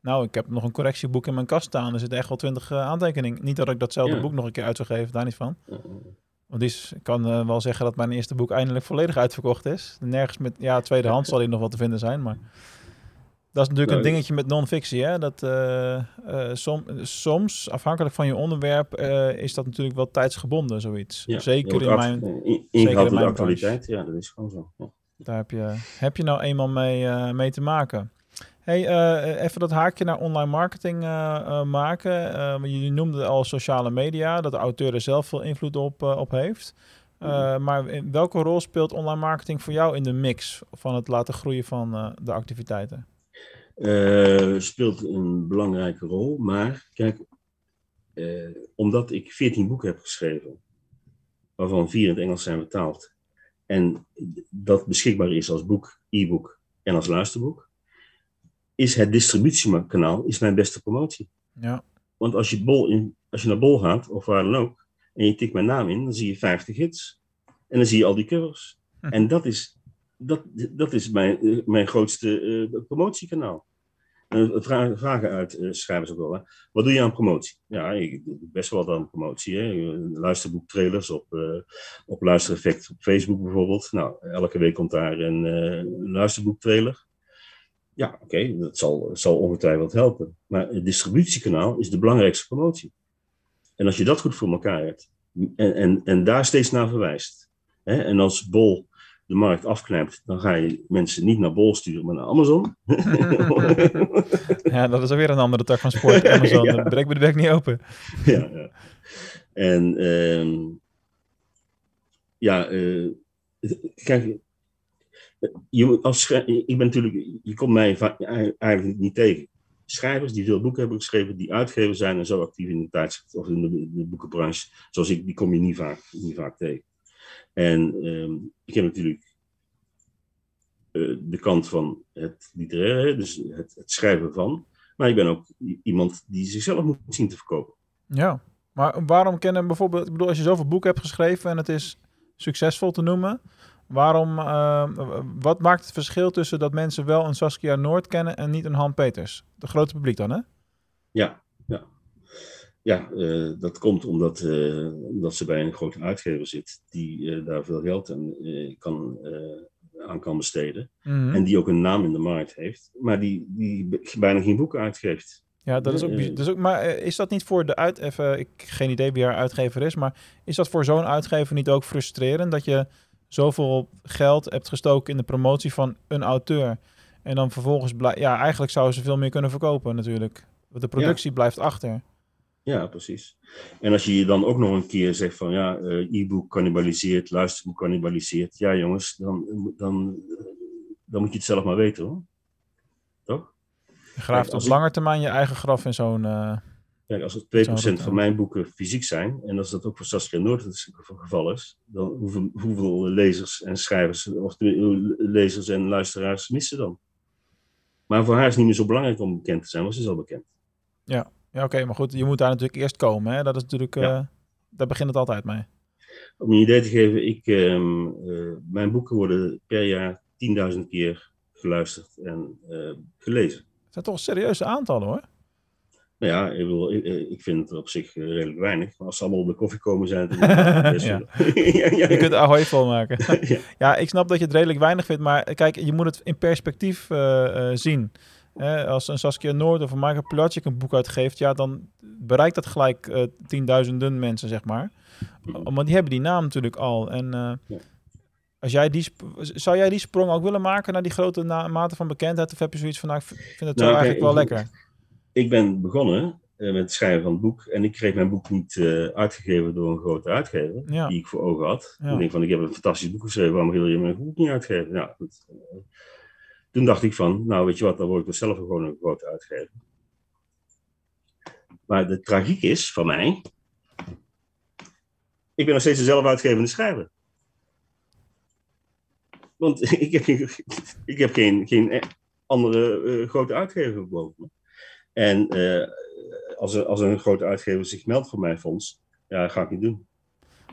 [SPEAKER 3] Nou, ik heb nog een correctieboek in mijn kast staan. Er zitten echt wel twintig eh, aantekeningen. Niet dat ik datzelfde
[SPEAKER 1] Ja.
[SPEAKER 3] boek nog een keer uit zou geven, daar niet van.
[SPEAKER 1] Ja,
[SPEAKER 3] Want die is, ik kan eh, wel zeggen dat mijn eerste boek eindelijk volledig uitverkocht is. Nergens met, ja, tweedehands zal hij nog wel te vinden zijn, maar... Dat is natuurlijk een dingetje met non-fictie, hè. Dat eh, som, soms, afhankelijk van je onderwerp, is dat natuurlijk wel tijdsgebonden, zoiets.
[SPEAKER 1] ja.
[SPEAKER 3] Zeker in mijn...
[SPEAKER 1] act- in-
[SPEAKER 3] zeker in mijn
[SPEAKER 1] actualiteit, ja, dat is gewoon zo. Ja.
[SPEAKER 3] Daar heb je, heb je nou eenmaal mee, mee te maken. Hey, eh, even dat haakje naar online marketing eh, eh, maken. Je noemde al sociale media, dat de auteur er zelf veel invloed op, op heeft. Eh, maar in welke rol speelt online marketing voor jou in de mix van het laten groeien van de activiteiten?
[SPEAKER 1] Speelt een belangrijke rol. Maar kijk, omdat ik 14 boeken heb geschreven, waarvan vier in het Engels zijn vertaald, en dat beschikbaar is als boek, e-book en als luisterboek, is het distributiekanaal is mijn beste promotie.
[SPEAKER 3] Ja,
[SPEAKER 1] Want als je, bol in, als je naar Bol gaat, of waar dan ook, en je tikt mijn naam in, dan zie je 50 hits. En dan zie je al die covers.
[SPEAKER 3] Hm.
[SPEAKER 1] En dat is, dat, dat is mijn, eh, mijn grootste eh, promotiekanaal. En vragen, vragen uit eh, schrijvers ook wel. Hè. Wat doe je aan promotie? Ja, ik doe best wel wat aan promotie. Hè. Luisterboektrailers op, eh op Luistereffect op Facebook bijvoorbeeld. Nou, elke week komt daar een eh luisterboektrailer. Ja, oké, dat zal, zal ongetwijfeld helpen. Maar het distributiekanaal is de belangrijkste promotie. En als je dat goed voor elkaar hebt, En, en, en daar steeds naar verwijst. Hè? En als Bol de markt afknijpt, dan ga je mensen niet naar Bol sturen, maar naar Amazon. [LAUGHS]
[SPEAKER 3] ja, dat is alweer een andere tak van sport. [LAUGHS] Amazon, ja. breek me de bek niet open.
[SPEAKER 1] ja, ja. En ehm, ja, uh, kijk, je, als, natuurlijk, je komt mij eigenlijk niet tegen. Schrijvers die veel boeken hebben geschreven, die uitgever zijn en zo actief in de tijdschrift of in de, boekenbranche, zoals ik, die kom je niet vaak, niet vaak tegen. En um, ik heb natuurlijk uh, de kant van het literaire, dus het, het, schrijven van, maar ik ben ook iemand die zichzelf moet zien te verkopen.
[SPEAKER 3] Ja, maar waarom kennen bijvoorbeeld, ik bedoel, als je zoveel boeken hebt geschreven en het is succesvol te noemen, Waarom, uh, wat maakt het verschil tussen dat mensen wel een Saskia Noord kennen en niet een Han Peters? De grote publiek dan, hè?
[SPEAKER 1] Ja, ja. Ja, uh, dat komt omdat, uh, omdat ze bij een grote uitgever zit die daar veel geld aan kan, aan kan besteden. Mm -hmm. En die ook een naam in de markt heeft, maar die, die bijna geen boeken uitgeeft.
[SPEAKER 3] Ja, dat is ook, dat is ook. Maar is dat niet voor de uit... Even, ik geen idee wie haar uitgever is, maar is dat voor zo'n uitgever niet ook frustrerend dat je zoveel geld hebt gestoken in de promotie van een auteur. En dan vervolgens, ja, eigenlijk zouden ze veel meer kunnen verkopen natuurlijk. Want de productie blijft achter.
[SPEAKER 1] Ja, precies. En als je je dan ook nog een keer zegt van ja, uh, e-book cannibaliseert, luisterboek cannibaliseert. Ja jongens, dan, dan, dan moet je het zelf maar weten hoor. Toch?
[SPEAKER 3] Je graaft op lange termijn je eigen graf in zo'n... Uh...
[SPEAKER 1] Kijk, als het 2% van mijn boeken fysiek zijn, en als dat ook voor Saskia Noord het geval is, dan hoeveel, hoeveel lezers en schrijvers, of lezers en luisteraars missen dan? Maar voor haar is het niet meer zo belangrijk om bekend te zijn, want ze is al bekend.
[SPEAKER 3] Ja, ja oké, maar goed, je moet daar natuurlijk eerst komen. Hè? Dat is natuurlijk, ja. uh, daar begint het altijd mee.
[SPEAKER 1] Om je een idee te geven, ik, um, uh, mijn boeken worden per jaar 10.000 keer geluisterd en uh, gelezen.
[SPEAKER 3] Dat zijn toch serieuze aantallen hoor.
[SPEAKER 1] Nou ja, ik, bedoel, ik, vind het op zich redelijk weinig. Maar als ze allemaal op de koffie komen zijn... Het [LAUGHS] ja. [LAUGHS]
[SPEAKER 3] ja, ja, je kunt ahoy vol maken. [LAUGHS] ja. ik snap dat je het redelijk weinig vindt. Maar kijk, je moet het in perspectief uh, uh, zien. Eh, als een Saskia Noord of een Michael Pilatschik een boek uitgeeft... ja, dan bereikt dat gelijk uh, tienduizenden mensen, zeg maar. Want die hebben die naam natuurlijk al. En als jij die zou jij die sprong ook willen maken... naar die grote mate van bekendheid? Of heb je zoiets van, nou, ik vind het nou, eigenlijk wel lekker?
[SPEAKER 1] Ik ben begonnen uh, met het schrijven van het boek. En ik kreeg mijn boek niet uh, uitgegeven door een grote uitgever, ja. die ik voor ogen had. Ja. Ik denk van, ik heb een fantastisch boek geschreven, waarom wil je mijn boek niet uitgeven? Nou, goed. Uh, toen dacht ik van, nou weet je wat, dan word ik dus zelf gewoon een grote uitgever. Maar de tragiek is van mij, ik ben nog steeds dezelfde uitgevende schrijver. Want [LAUGHS] ik heb geen, ik heb geen, geen andere grote uitgever boven me. En uh, als, er, als een grote uitgever zich meldt voor mijn fonds, ja, dat ga ik niet doen.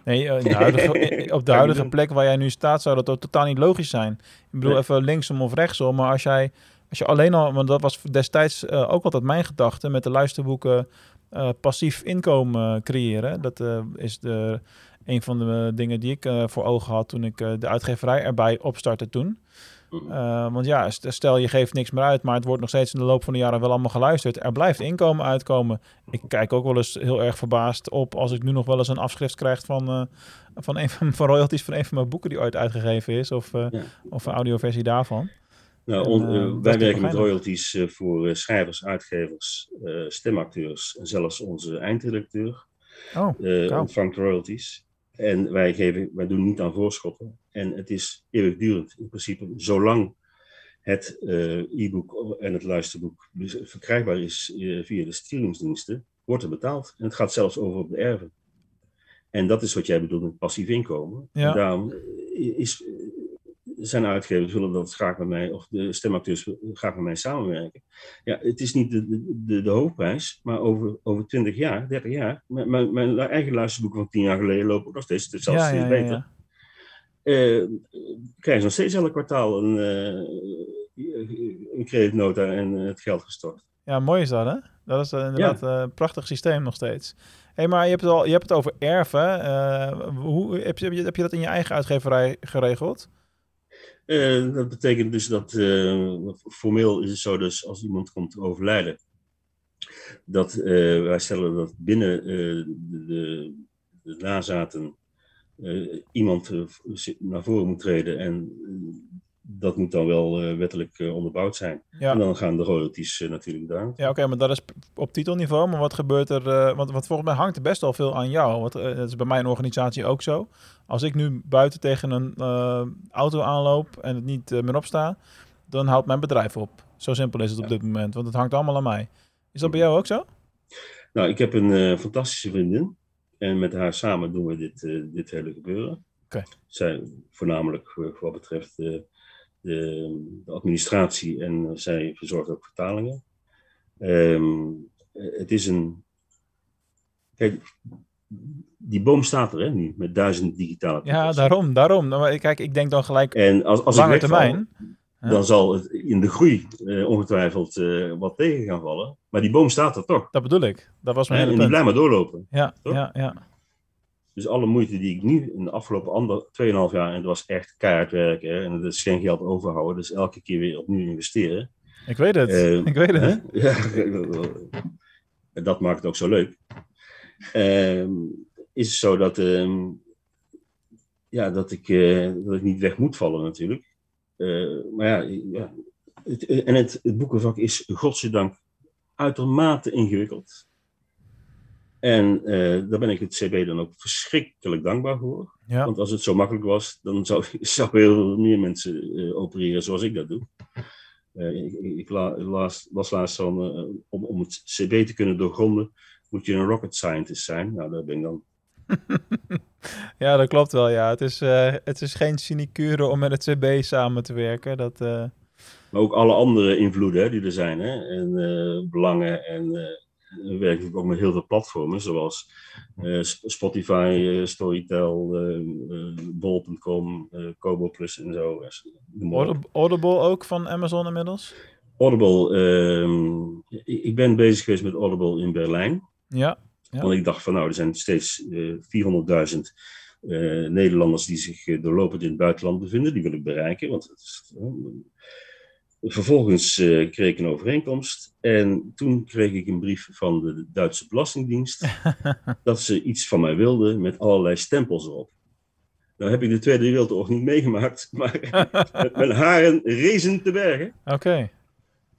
[SPEAKER 3] Nee, eh, de [LAUGHS] huidige, op de huidige plek waar jij nu staat, zou dat ook totaal niet logisch zijn. Ik bedoel, nee. even linksom of rechtsom, maar als jij, als je alleen al, want dat was destijds uh, ook altijd mijn gedachte met de luisterboeken, uh, passief inkomen creëren. Dat is de, een van de dingen die ik voor ogen had toen ik de uitgeverij erbij opstartte toen. Uh, want ja, stel je geeft niks meer uit, maar het wordt nog steeds in de loop van de jaren wel allemaal geluisterd. Er blijft inkomen uitkomen. Ik kijk ook wel eens heel erg verbaasd op als ik nu nog wel eens een afschrift krijg van, uh, van, een van, [LAUGHS] van royalties van een van mijn boeken die ooit uitgegeven is, of, uh, ja. of een audioversie daarvan.
[SPEAKER 1] Nou, on, wij werken met royalties voor schrijvers, uitgevers, stemacteurs en zelfs onze eindredacteur oh, ontvangt royalties. En wij, geven, wij doen niet aan voorschotten. En het is eeuwigdurend in principe, zolang het uh, e-book en het luisterboek verkrijgbaar is uh, via de streamingsdiensten, wordt er betaald. En het gaat zelfs over op de erven. En dat is wat jij bedoelt met passief inkomen. Ja. En daarom is, zijn uitgevers willen dat graag met mij, of de stemacteurs graag met mij samenwerken. Ja, het is niet de, de, de hoofdprijs, maar over, over 20 jaar, 30 jaar, mijn, mijn, mijn eigen luisterboeken van 10 jaar geleden lopen nog steeds, zelfs ja, steeds ja, beter. Ja, uh, krijgen ze nog steeds elk kwartaal een, uh, een creditnota en het geld gestort.
[SPEAKER 3] Ja, mooi is dat, hè? Dat is inderdaad een prachtig systeem nog steeds. hey, maar je hebt, het al, je hebt het over erven. hoe, heb, je, heb je dat in je eigen uitgeverij geregeld?
[SPEAKER 1] Uh, dat betekent dus dat uh, formeel is het zo, dus als iemand komt te overlijden, dat uh, wij stellen dat binnen de, de, nazaten eh, iemand eh, naar voren moet treden en eh, dat moet dan wel eh, wettelijk eh, onderbouwd zijn.
[SPEAKER 3] Ja.
[SPEAKER 1] En dan gaan de royalties eh, natuurlijk daar.
[SPEAKER 3] Ja, oké, maar dat is op titelniveau. Maar wat gebeurt er? want, want volgens mij hangt er best wel veel aan jou. Want dat is bij mijn organisatie ook zo. Als ik nu buiten tegen een auto aanloop en het niet meer opsta, dan houdt mijn bedrijf op. Zo simpel is het op dit moment. Want het hangt allemaal aan mij. Is dat bij jou ook zo?
[SPEAKER 1] Nou, ik heb een fantastische vriendin. En met haar samen doen we dit, dit hele gebeuren.
[SPEAKER 3] Oké.
[SPEAKER 1] Zij voornamelijk voor wat betreft de, de administratie en eh, zij verzorgt ook vertalingen. Ehm, eh, het is een. Kijk, die boom staat er hè, nu met duizend digitale
[SPEAKER 3] Ja, daarom, daarom. Nou, Kijk, ik denk dan gelijk
[SPEAKER 1] En als, als
[SPEAKER 3] lange termijn.
[SPEAKER 1] Dan zal het in de groei eh, ongetwijfeld wat tegen gaan vallen. Maar die boom staat er toch.
[SPEAKER 3] Dat bedoel ik. Dat was mijn
[SPEAKER 1] en
[SPEAKER 3] hele
[SPEAKER 1] die
[SPEAKER 3] punt.
[SPEAKER 1] blijft maar doorlopen.
[SPEAKER 3] Ja,
[SPEAKER 1] toch?
[SPEAKER 3] ja, ja.
[SPEAKER 1] Dus alle moeite die ik nu in de afgelopen ander, 2,5 jaar, en het was echt keihard werken, en het is geen geld overhouden, dus elke keer weer opnieuw investeren.
[SPEAKER 3] Ik weet het.
[SPEAKER 1] Eh,
[SPEAKER 3] ik weet het.
[SPEAKER 1] Ja, [LAUGHS] en dat maakt het ook zo leuk. Ehm, is het zo dat, ehm, ja, dat, ik, eh, dat ik niet weg moet vallen natuurlijk. Eh, maar ja, ja het, en het, het boekenvak is godzijdank uitermate ingewikkeld. En eh, daar ben ik het CB dan ook verschrikkelijk dankbaar voor.
[SPEAKER 3] Ja.
[SPEAKER 1] Want als het zo makkelijk was, dan zou, [LAUGHS] zou heel veel meer mensen eh, opereren zoals ik dat doe. Eh, ik ik la, las, las laatst van, om, om het CB te kunnen doorgronden, moet je een rocket scientist zijn. Nou, daar ben ik dan. [LAUGHS]
[SPEAKER 3] ja, dat klopt wel. Ja. Het, is, het is geen sinecure om met het CB samen te werken. Dat,
[SPEAKER 1] Maar ook alle andere invloeden hè, die er zijn. Hè, en belangen. En werken ook met heel veel platformen, zoals eh, Sp- Spotify, eh, Storytel, eh, Bol.com, Kobo Plus en zo.
[SPEAKER 3] Audible, ook van Amazon inmiddels?
[SPEAKER 1] Audible, ehm, ik ben bezig geweest met Audible in Berlijn.
[SPEAKER 3] Ja. Ja.
[SPEAKER 1] Want ik dacht van nou, er zijn steeds eh 400.000 eh, Nederlanders die zich doorlopend in het buitenland bevinden. Die wil ik bereiken. Want het is, vervolgens eh, kreeg ik een overeenkomst. En toen kreeg ik een brief van de Duitse Belastingdienst. [LAUGHS] dat ze iets van mij wilden met allerlei stempels erop. Nou heb ik de Tweede Wereldoorlog niet meegemaakt. [LAUGHS] Maar met mijn haren rezen te bergen.
[SPEAKER 3] Oké.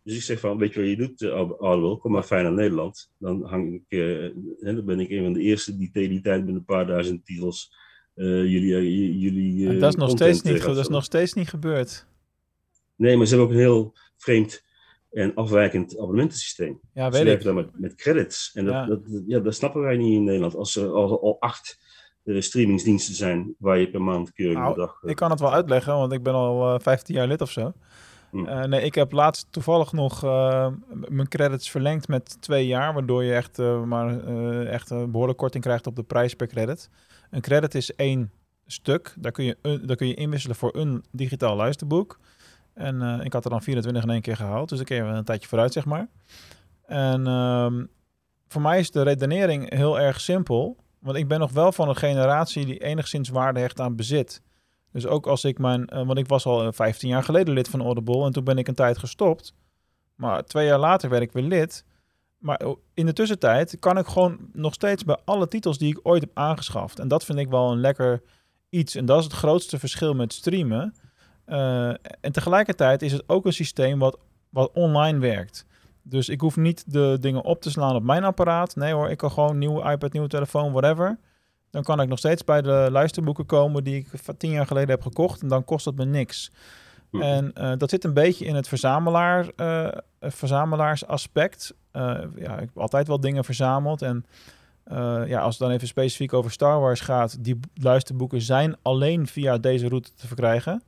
[SPEAKER 1] Dus ik zeg van, weet je wat je doet, uh, Audible, kom maar fijn naar Nederland. Dan, hang ik, eh, hè, dan ben ik een van de eerste die tegen die tijd met een paar duizend titels eh, jullie, eh, jullie eh,
[SPEAKER 3] dat is nog steeds
[SPEAKER 1] eh,
[SPEAKER 3] niet, dat is nog steeds niet gebeurd.
[SPEAKER 1] Nee, maar ze hebben ook een heel vreemd en afwijkend abonnementensysteem.
[SPEAKER 3] Ja,
[SPEAKER 1] ze
[SPEAKER 3] weet
[SPEAKER 1] werken dan met, met credits. En dat,
[SPEAKER 3] Ja.
[SPEAKER 1] dat, ja, dat snappen wij niet in Nederland. Als er al, al acht eh, streamingsdiensten zijn waar je per maand keurig
[SPEAKER 3] Nou,
[SPEAKER 1] dag... eh,
[SPEAKER 3] Ik kan het wel uitleggen, want ik ben al eh 15 jaar lid of zo.
[SPEAKER 1] Hm.
[SPEAKER 3] Eh, nee, ik heb laatst toevallig nog eh, mijn credits verlengd met twee jaar, waardoor je echt, eh, maar, eh, echt een behoorlijk korting krijgt op de prijs per credit. Een credit is één stuk, daar kun je, daar kun je inwisselen voor een digitaal luisterboek. En eh, ik had er dan 24 in één keer gehaald, dus ik je een tijdje vooruit, zeg maar. En ehm, voor mij is de redenering heel erg simpel, want ik ben nog wel van een generatie die enigszins waarde hecht aan bezit. Dus ook als ik mijn, eh, want ik was al eh, 15 jaar geleden lid van Audible en toen ben ik een tijd gestopt. Maar twee jaar later werd ik weer lid. Maar eh, in de tussentijd kan ik gewoon nog steeds bij alle titels die ik ooit heb aangeschaft. En dat vind ik wel een lekker iets. En dat is het grootste verschil met streamen. Eh, en tegelijkertijd is het ook een systeem wat, wat online werkt. Dus ik hoef niet de dingen op te slaan op mijn apparaat. Nee hoor, ik kan gewoon nieuwe iPad, nieuwe telefoon, whatever. Dan kan ik nog steeds bij de luisterboeken komen die ik tien jaar geleden heb gekocht. En dan kost het me niks.
[SPEAKER 1] Hm.
[SPEAKER 3] En eh, dat zit een beetje in het verzamelaar, eh, verzamelaarsaspect. Ja, ik heb altijd wel dingen verzameld. En ja, als het dan even specifiek over Star Wars gaat, die luisterboeken zijn alleen via deze route te verkrijgen.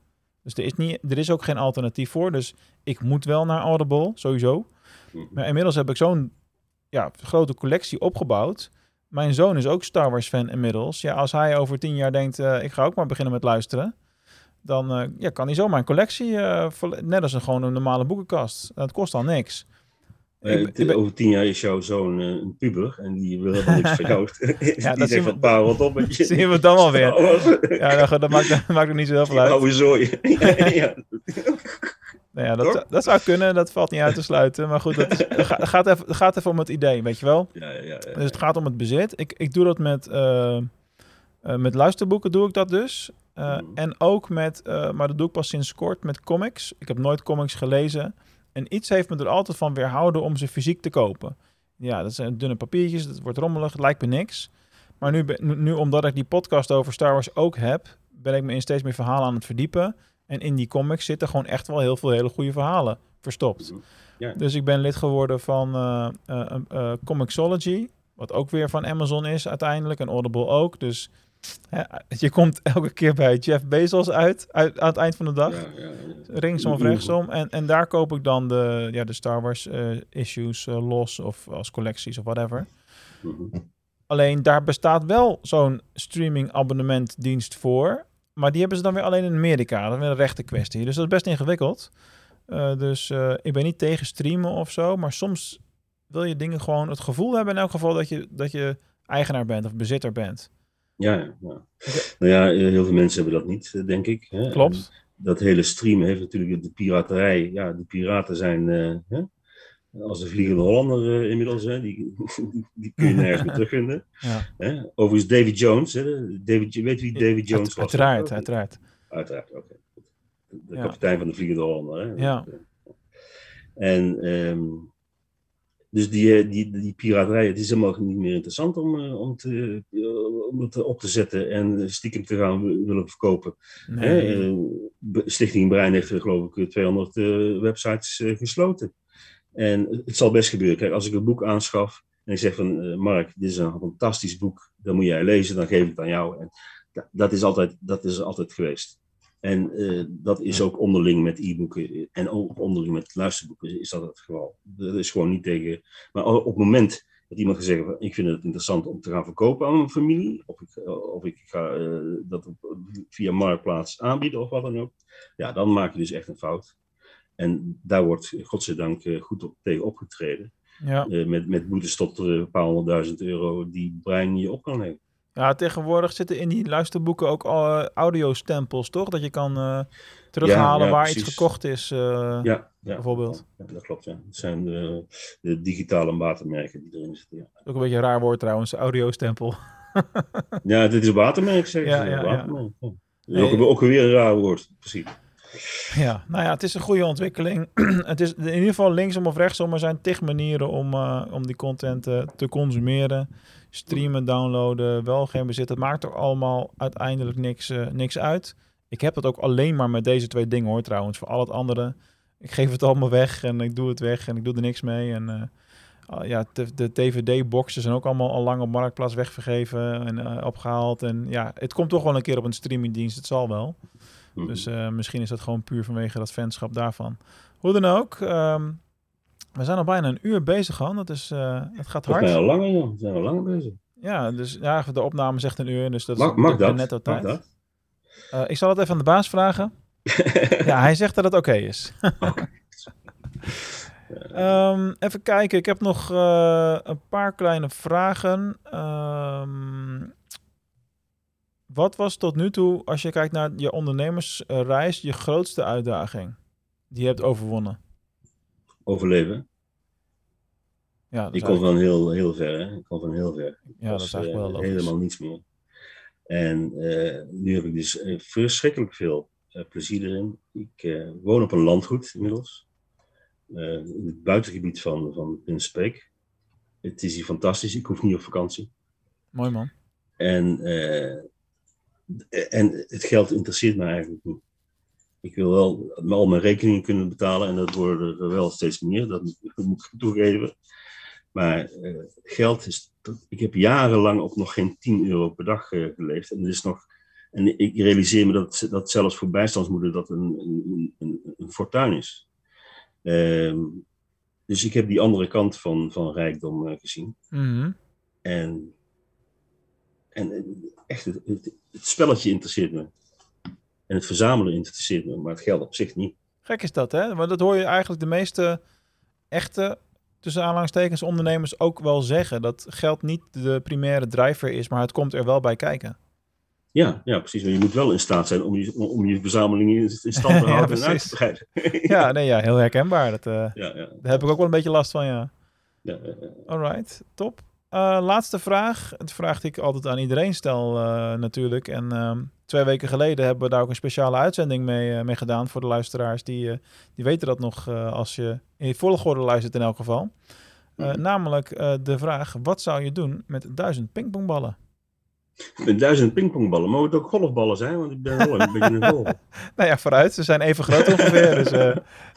[SPEAKER 3] Dus er is, niet, er is ook geen alternatief voor. Dus ik moet wel naar Audible, sowieso.
[SPEAKER 1] mhm.
[SPEAKER 3] Maar inmiddels heb ik zo'n ja, grote collectie opgebouwd. Mijn zoon is ook Star Wars fan inmiddels. Ja, als hij over tien jaar denkt, eh, ik ga ook maar beginnen met luisteren. Dan eh, ja, kan hij zo mijn collectie, eh, net als een, gewoon een normale boekenkast. Dat kost al niks. Ik ben-
[SPEAKER 1] over tien jaar is jouw zoon eh, een puber en die wil helemaal niks [LAUGHS] van jou. [LAUGHS] die
[SPEAKER 3] dat
[SPEAKER 1] zegt
[SPEAKER 3] we-
[SPEAKER 1] van pa, wat op met [LAUGHS] je.
[SPEAKER 3] Zien we het dan alweer.
[SPEAKER 1] Star Wars.
[SPEAKER 3] Ja, dat, dat, maakt, dat maakt niet zo heel veel uit.
[SPEAKER 1] oude zooi. ja,
[SPEAKER 3] Nou ja, dat, dat zou kunnen, dat valt niet uit te sluiten. Maar goed, het gaat, even, gaat even om het idee, weet je wel.
[SPEAKER 1] ja, ja, ja, ja.
[SPEAKER 3] Dus het gaat om het bezit. Ik, ik doe dat met, eh, Eh, met luisterboeken doe ik dat dus. Uh,
[SPEAKER 1] Mhm.
[SPEAKER 3] En ook met, maar dat doe ik pas sinds kort, met comics. Ik heb nooit comics gelezen. En iets heeft me er altijd van weerhouden om ze fysiek te kopen. Ja, dat zijn dunne papiertjes, dat wordt rommelig, het lijkt me niks. Maar nu, nu, omdat ik die podcast over Star Wars ook heb, ben ik me in steeds meer verhalen aan het verdiepen. En in die comics zitten gewoon echt wel heel veel hele goede verhalen verstopt.
[SPEAKER 1] Ja.
[SPEAKER 3] Dus ik ben lid geworden van uh, uh, uh, Comixology, wat ook weer van Amazon is uiteindelijk en Audible ook. Dus je komt elke keer bij Jeff Bezos uit, uit aan het eind van de dag.
[SPEAKER 1] Ja, ja, ja.
[SPEAKER 3] Rechtsom of rechtsom. En, en daar koop ik dan de, ja, de Star Wars uh, issues uh, los of als collecties of whatever.
[SPEAKER 1] Mhm.
[SPEAKER 3] Alleen daar bestaat wel zo'n streaming abonnementdienst voor. Maar die hebben ze dan weer alleen in Amerika. Dat is weer een rechte kwestie. Dus dat is best ingewikkeld. Uh, dus ik ben niet tegen streamen of zo. Maar soms wil je dingen gewoon het gevoel hebben in elk geval dat je, dat je eigenaar bent of bezitter bent.
[SPEAKER 1] Ja, ja, ja. nou ja, heel veel mensen hebben dat niet, denk ik. Hè?
[SPEAKER 3] Klopt.
[SPEAKER 1] En dat hele streamen heeft natuurlijk de piraterij. Ja, de piraten zijn uh, hè? als de Vliegende Hollander uh, inmiddels. Hè? [LAUGHS] Die, die kun je nergens meer terugvinden. [LAUGHS]
[SPEAKER 3] Ja.
[SPEAKER 1] Hè? Overigens David Jones. Hè? David, je weet wie David Jones was?
[SPEAKER 3] Uiteraard, uiteraard.
[SPEAKER 1] Uiteraard, oké. Okay. De kapitein van de Vliegende Hollander. Hè?
[SPEAKER 3] Ja.
[SPEAKER 1] En um, dus die, die, die piraterij, het is helemaal niet meer interessant om, uh, om, te, uh, om het op te zetten en stiekem te gaan willen verkopen.
[SPEAKER 3] Nee.
[SPEAKER 1] Stichting Brein heeft geloof ik 200 websites gesloten. En het zal best gebeuren. Kijk, als ik een boek aanschaf en ik zeg van Mark, dit is een fantastisch boek, dan moet jij lezen, dan geef ik het aan jou. En dat is altijd, dat is altijd geweest. En uh, dat is ook onderling met e-boeken en ook onderling met luisterboeken is dat het geval. Dat is gewoon niet tegen. Maar op het moment dat iemand gezegd heeft, ik vind het interessant om te gaan verkopen aan mijn familie, of ik, of ik ga uh, dat via Marktplaats aanbieden of wat dan ook, ja, dan maak je dus echt een fout. En daar wordt godzijdank goed op, tegen opgetreden.
[SPEAKER 3] Ja.
[SPEAKER 1] Uh, met, met boetes tot een paar honderdduizend euro die brein je op kan nemen.
[SPEAKER 3] Ja, tegenwoordig zitten in die luisterboeken ook al uh, audiostempels, toch? Dat je kan uh, terughalen
[SPEAKER 1] Ja, ja,
[SPEAKER 3] waar
[SPEAKER 1] precies.
[SPEAKER 3] iets gekocht is, uh,
[SPEAKER 1] Ja, ja,
[SPEAKER 3] bijvoorbeeld.
[SPEAKER 1] ja, dat klopt. Ja. Het zijn de, de digitale watermerken die erin zitten.
[SPEAKER 3] Ook een beetje een raar woord trouwens, audiostempel.
[SPEAKER 1] ja dit is watermerk, zeg
[SPEAKER 3] Ja, ja, ja.
[SPEAKER 1] watermerk. Ook, ook weer een raar woord, precies.
[SPEAKER 3] Ja, nou ja, het is een goede ontwikkeling. [CLEARS THROAT] het is in ieder geval linksom of rechtsom. Er zijn tig manieren om, uh, om die content uh, te consumeren. Streamen, downloaden, wel geen bezit. Het maakt er allemaal uiteindelijk niks, uh, niks uit. Ik heb het ook alleen maar met deze twee dingen hoor trouwens. Voor al het andere, ik geef het allemaal weg en ik doe het weg en ik doe er niks mee. En ja, de, de DVD-boxen zijn ook allemaal al lang op Marktplaats weggegeven en opgehaald. En ja, het komt toch wel een keer op een streamingdienst, het zal wel. Dus uh, misschien is dat gewoon puur vanwege dat fanschap daarvan. Hoe dan ook, um, we zijn al bijna een uur bezig, Han. Dat is, uh, het gaat
[SPEAKER 1] We
[SPEAKER 3] hard.
[SPEAKER 1] zijn al langer, joh. We zijn al langer bezig.
[SPEAKER 3] Ja, dus ja, de opname zegt een uur, dus dat
[SPEAKER 1] Mag,
[SPEAKER 3] is
[SPEAKER 1] mag dat?
[SPEAKER 3] net
[SPEAKER 1] Mag
[SPEAKER 3] tijd.
[SPEAKER 1] dat?
[SPEAKER 3] Uh, ik zal het even aan de baas vragen. [LAUGHS] ja, hij zegt dat het oké okay is. um, [LAUGHS] even kijken, ik heb nog uh, een paar kleine vragen. Um, wat was tot nu toe, als je kijkt naar je ondernemersreis, je grootste uitdaging die je hebt overwonnen?
[SPEAKER 1] Overleven.
[SPEAKER 3] Ja, dat
[SPEAKER 1] Ik kom van heel, heel ver, hè. Ik kom van heel ver. Ik
[SPEAKER 3] Ja, dat is eigenlijk
[SPEAKER 1] eh,
[SPEAKER 3] wel logisch.
[SPEAKER 1] Helemaal niets meer. En eh, nu heb ik dus eh, verschrikkelijk veel plezier erin. Ik woon op een landgoed inmiddels. In het buitengebied van, van Prinsbeek. Het is hier fantastisch. Ik hoef niet op vakantie.
[SPEAKER 3] Mooi man.
[SPEAKER 1] En, eh, en het geld interesseert me eigenlijk niet. Ik wil wel al mijn rekeningen kunnen betalen en dat worden er wel steeds meer, dat moet ik toegeven. Maar eh, geld is. Ik heb jarenlang op nog geen 10 euro per dag eh, geleefd. En, er is nog, en ik realiseer me dat, dat zelfs voor bijstandsmoeder dat een, een, een, een fortuin is. Ehm, dus ik heb die andere kant van, van rijkdom eh, gezien.
[SPEAKER 3] Mhm.
[SPEAKER 1] En, en echt, het, het, het spelletje interesseert me. En het verzamelen interesseert me, maar het geld op zich niet.
[SPEAKER 3] Gek is dat, hè? Maar dat hoor je eigenlijk de meeste echte, tussen aanhalingstekens, ondernemers ook wel zeggen. Dat geld niet de primaire drijver is, maar het komt er wel bij kijken.
[SPEAKER 1] Ja, ja, precies. Maar je moet wel in staat zijn om je, om je verzameling in, stand te [LAUGHS]
[SPEAKER 3] Ja,
[SPEAKER 1] houden en uit te breiden. [LAUGHS]
[SPEAKER 3] Ja, nee, ja, heel herkenbaar. Dat, eh,
[SPEAKER 1] ja, ja.
[SPEAKER 3] daar heb ik ook wel een beetje last van, ja.
[SPEAKER 1] ja, ja, ja.
[SPEAKER 3] Alright, top. Eh, laatste vraag. Het vraag die ik altijd aan iedereen stel eh, natuurlijk. En ehm, twee weken geleden hebben we daar ook een speciale uitzending mee, eh, mee gedaan voor de luisteraars. Die, die weten dat nog als je in volgorde luistert in elk geval.
[SPEAKER 1] Mhm.
[SPEAKER 3] Namelijk de vraag, wat zou je doen met duizend pingpongballen?
[SPEAKER 1] Met duizend pingpongballen. Mogen het ook golfballen zijn? Want ik ben wel een beetje een golf. [LAUGHS]
[SPEAKER 3] Nou ja, vooruit. Ze zijn even groot ongeveer, dus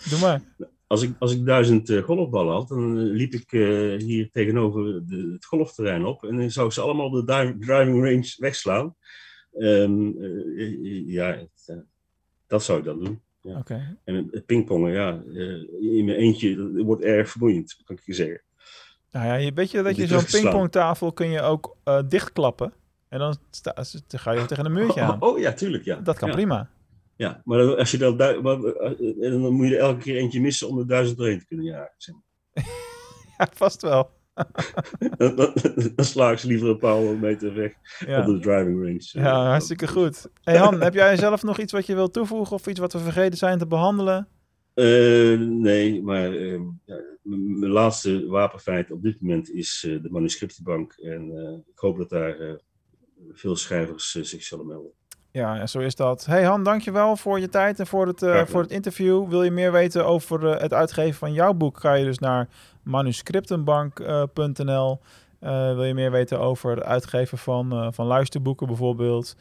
[SPEAKER 3] doe maar.
[SPEAKER 1] Als ik, als ik duizend eh, golfballen had, dan eh, liep ik eh, hier tegenover de, het golfterrein op. En dan zou ik ze allemaal op de driving range wegslaan. Ehm, eh, ja, het, dat zou ik dan doen.
[SPEAKER 3] Oké.
[SPEAKER 1] En het- pingpongen, ja, in mijn eentje, wordt erg vermoeiend, kan ik je zeggen.
[SPEAKER 3] Nou ja, je, weet je dat je zo'n pingpongtafel kun je ook dichtklappen. En dan, sta, dan ga je tegen een muurtje
[SPEAKER 1] Oh,
[SPEAKER 3] aan.
[SPEAKER 1] oh, ja, tuurlijk, ja.
[SPEAKER 3] Dat kan
[SPEAKER 1] ja.
[SPEAKER 3] prima.
[SPEAKER 1] Ja, maar dan- als je dat, eh, en dan moet je er elke keer eentje missen om de duizend doorheen te kunnen jagen. zeg maar. [LAUGHS]
[SPEAKER 3] Ja, vast wel. [LAUGHS]
[SPEAKER 1] Dan, dan, dan sla ik ze liever een paar honderd meter weg
[SPEAKER 3] Ja.
[SPEAKER 1] op de driving range.
[SPEAKER 3] Ja, hartstikke goed. Hey Han, heb jij zelf nog iets wat je wilt toevoegen of iets wat we vergeten zijn te behandelen?
[SPEAKER 1] Eh, nee, maar eh, ja, m- mijn laatste wapenfeit op dit moment is eh, de manuscriptenbank. En eh, ik hoop dat daar eh, veel schrijvers eh, zich zullen melden.
[SPEAKER 3] Ja, zo is dat. Hey Han, dankjewel voor je tijd en voor het, eh, voor het interview. Wil je meer weten over eh, het uitgeven van jouw boek, ga je dus naar manuscriptenbank.nl. Eh, wil je meer weten over het uitgeven van, van luisterboeken bijvoorbeeld?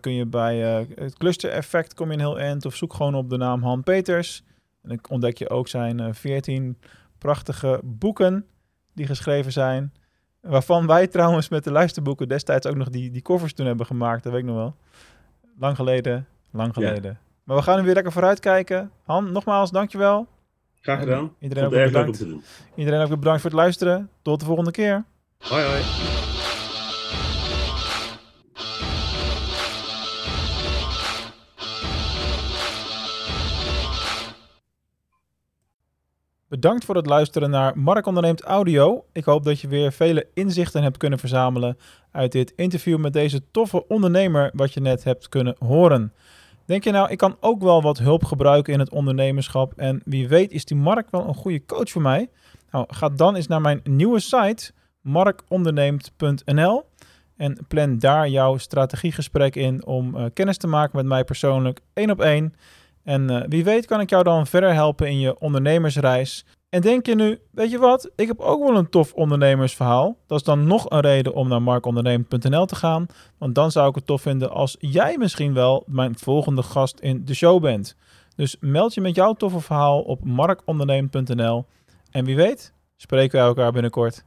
[SPEAKER 3] kun je bij het cluster effect kom je een heel eind of zoek gewoon op de naam Han Peters. En dan ontdek je ook zijn 14 prachtige boeken die geschreven zijn. Waarvan wij [LAUGHS] trouwens met de luisterboeken destijds ook nog die, die covers toen hebben gemaakt. Dat weet ik nog wel. Lang geleden, lang
[SPEAKER 1] Ja.
[SPEAKER 3] geleden. Maar we gaan nu weer lekker vooruitkijken. Han, nogmaals, dankjewel.
[SPEAKER 1] Graag gedaan.
[SPEAKER 3] Iedereen ook weer bedankt. Iedereen ook weer bedankt voor het luisteren. Tot de volgende keer.
[SPEAKER 1] Hoi hoi.
[SPEAKER 3] Bedankt voor het luisteren naar Mark Onderneemt Audio. Ik hoop dat je weer vele inzichten hebt kunnen verzamelen uit dit interview met deze toffe ondernemer wat je net hebt kunnen horen. Denk je nou, ik kan ook wel wat hulp gebruiken in het ondernemerschap en wie weet is die Mark wel een goede coach voor mij? Nou, ga dan eens naar mijn nieuwe site markonderneemt.nl en plan daar jouw strategiegesprek in om eh, kennis te maken met mij persoonlijk één op één. En eh, wie weet kan ik jou dan verder helpen in je ondernemersreis. En denk je nu, weet je wat, ik heb ook wel een tof ondernemersverhaal. Dat is dan nog een reden om naar markondernemen.nl te gaan. Want dan zou ik het tof vinden als jij misschien wel mijn volgende gast in de show bent. Dus meld je met jouw toffe verhaal op markondernemen.nl. En wie weet, spreken wij elkaar binnenkort.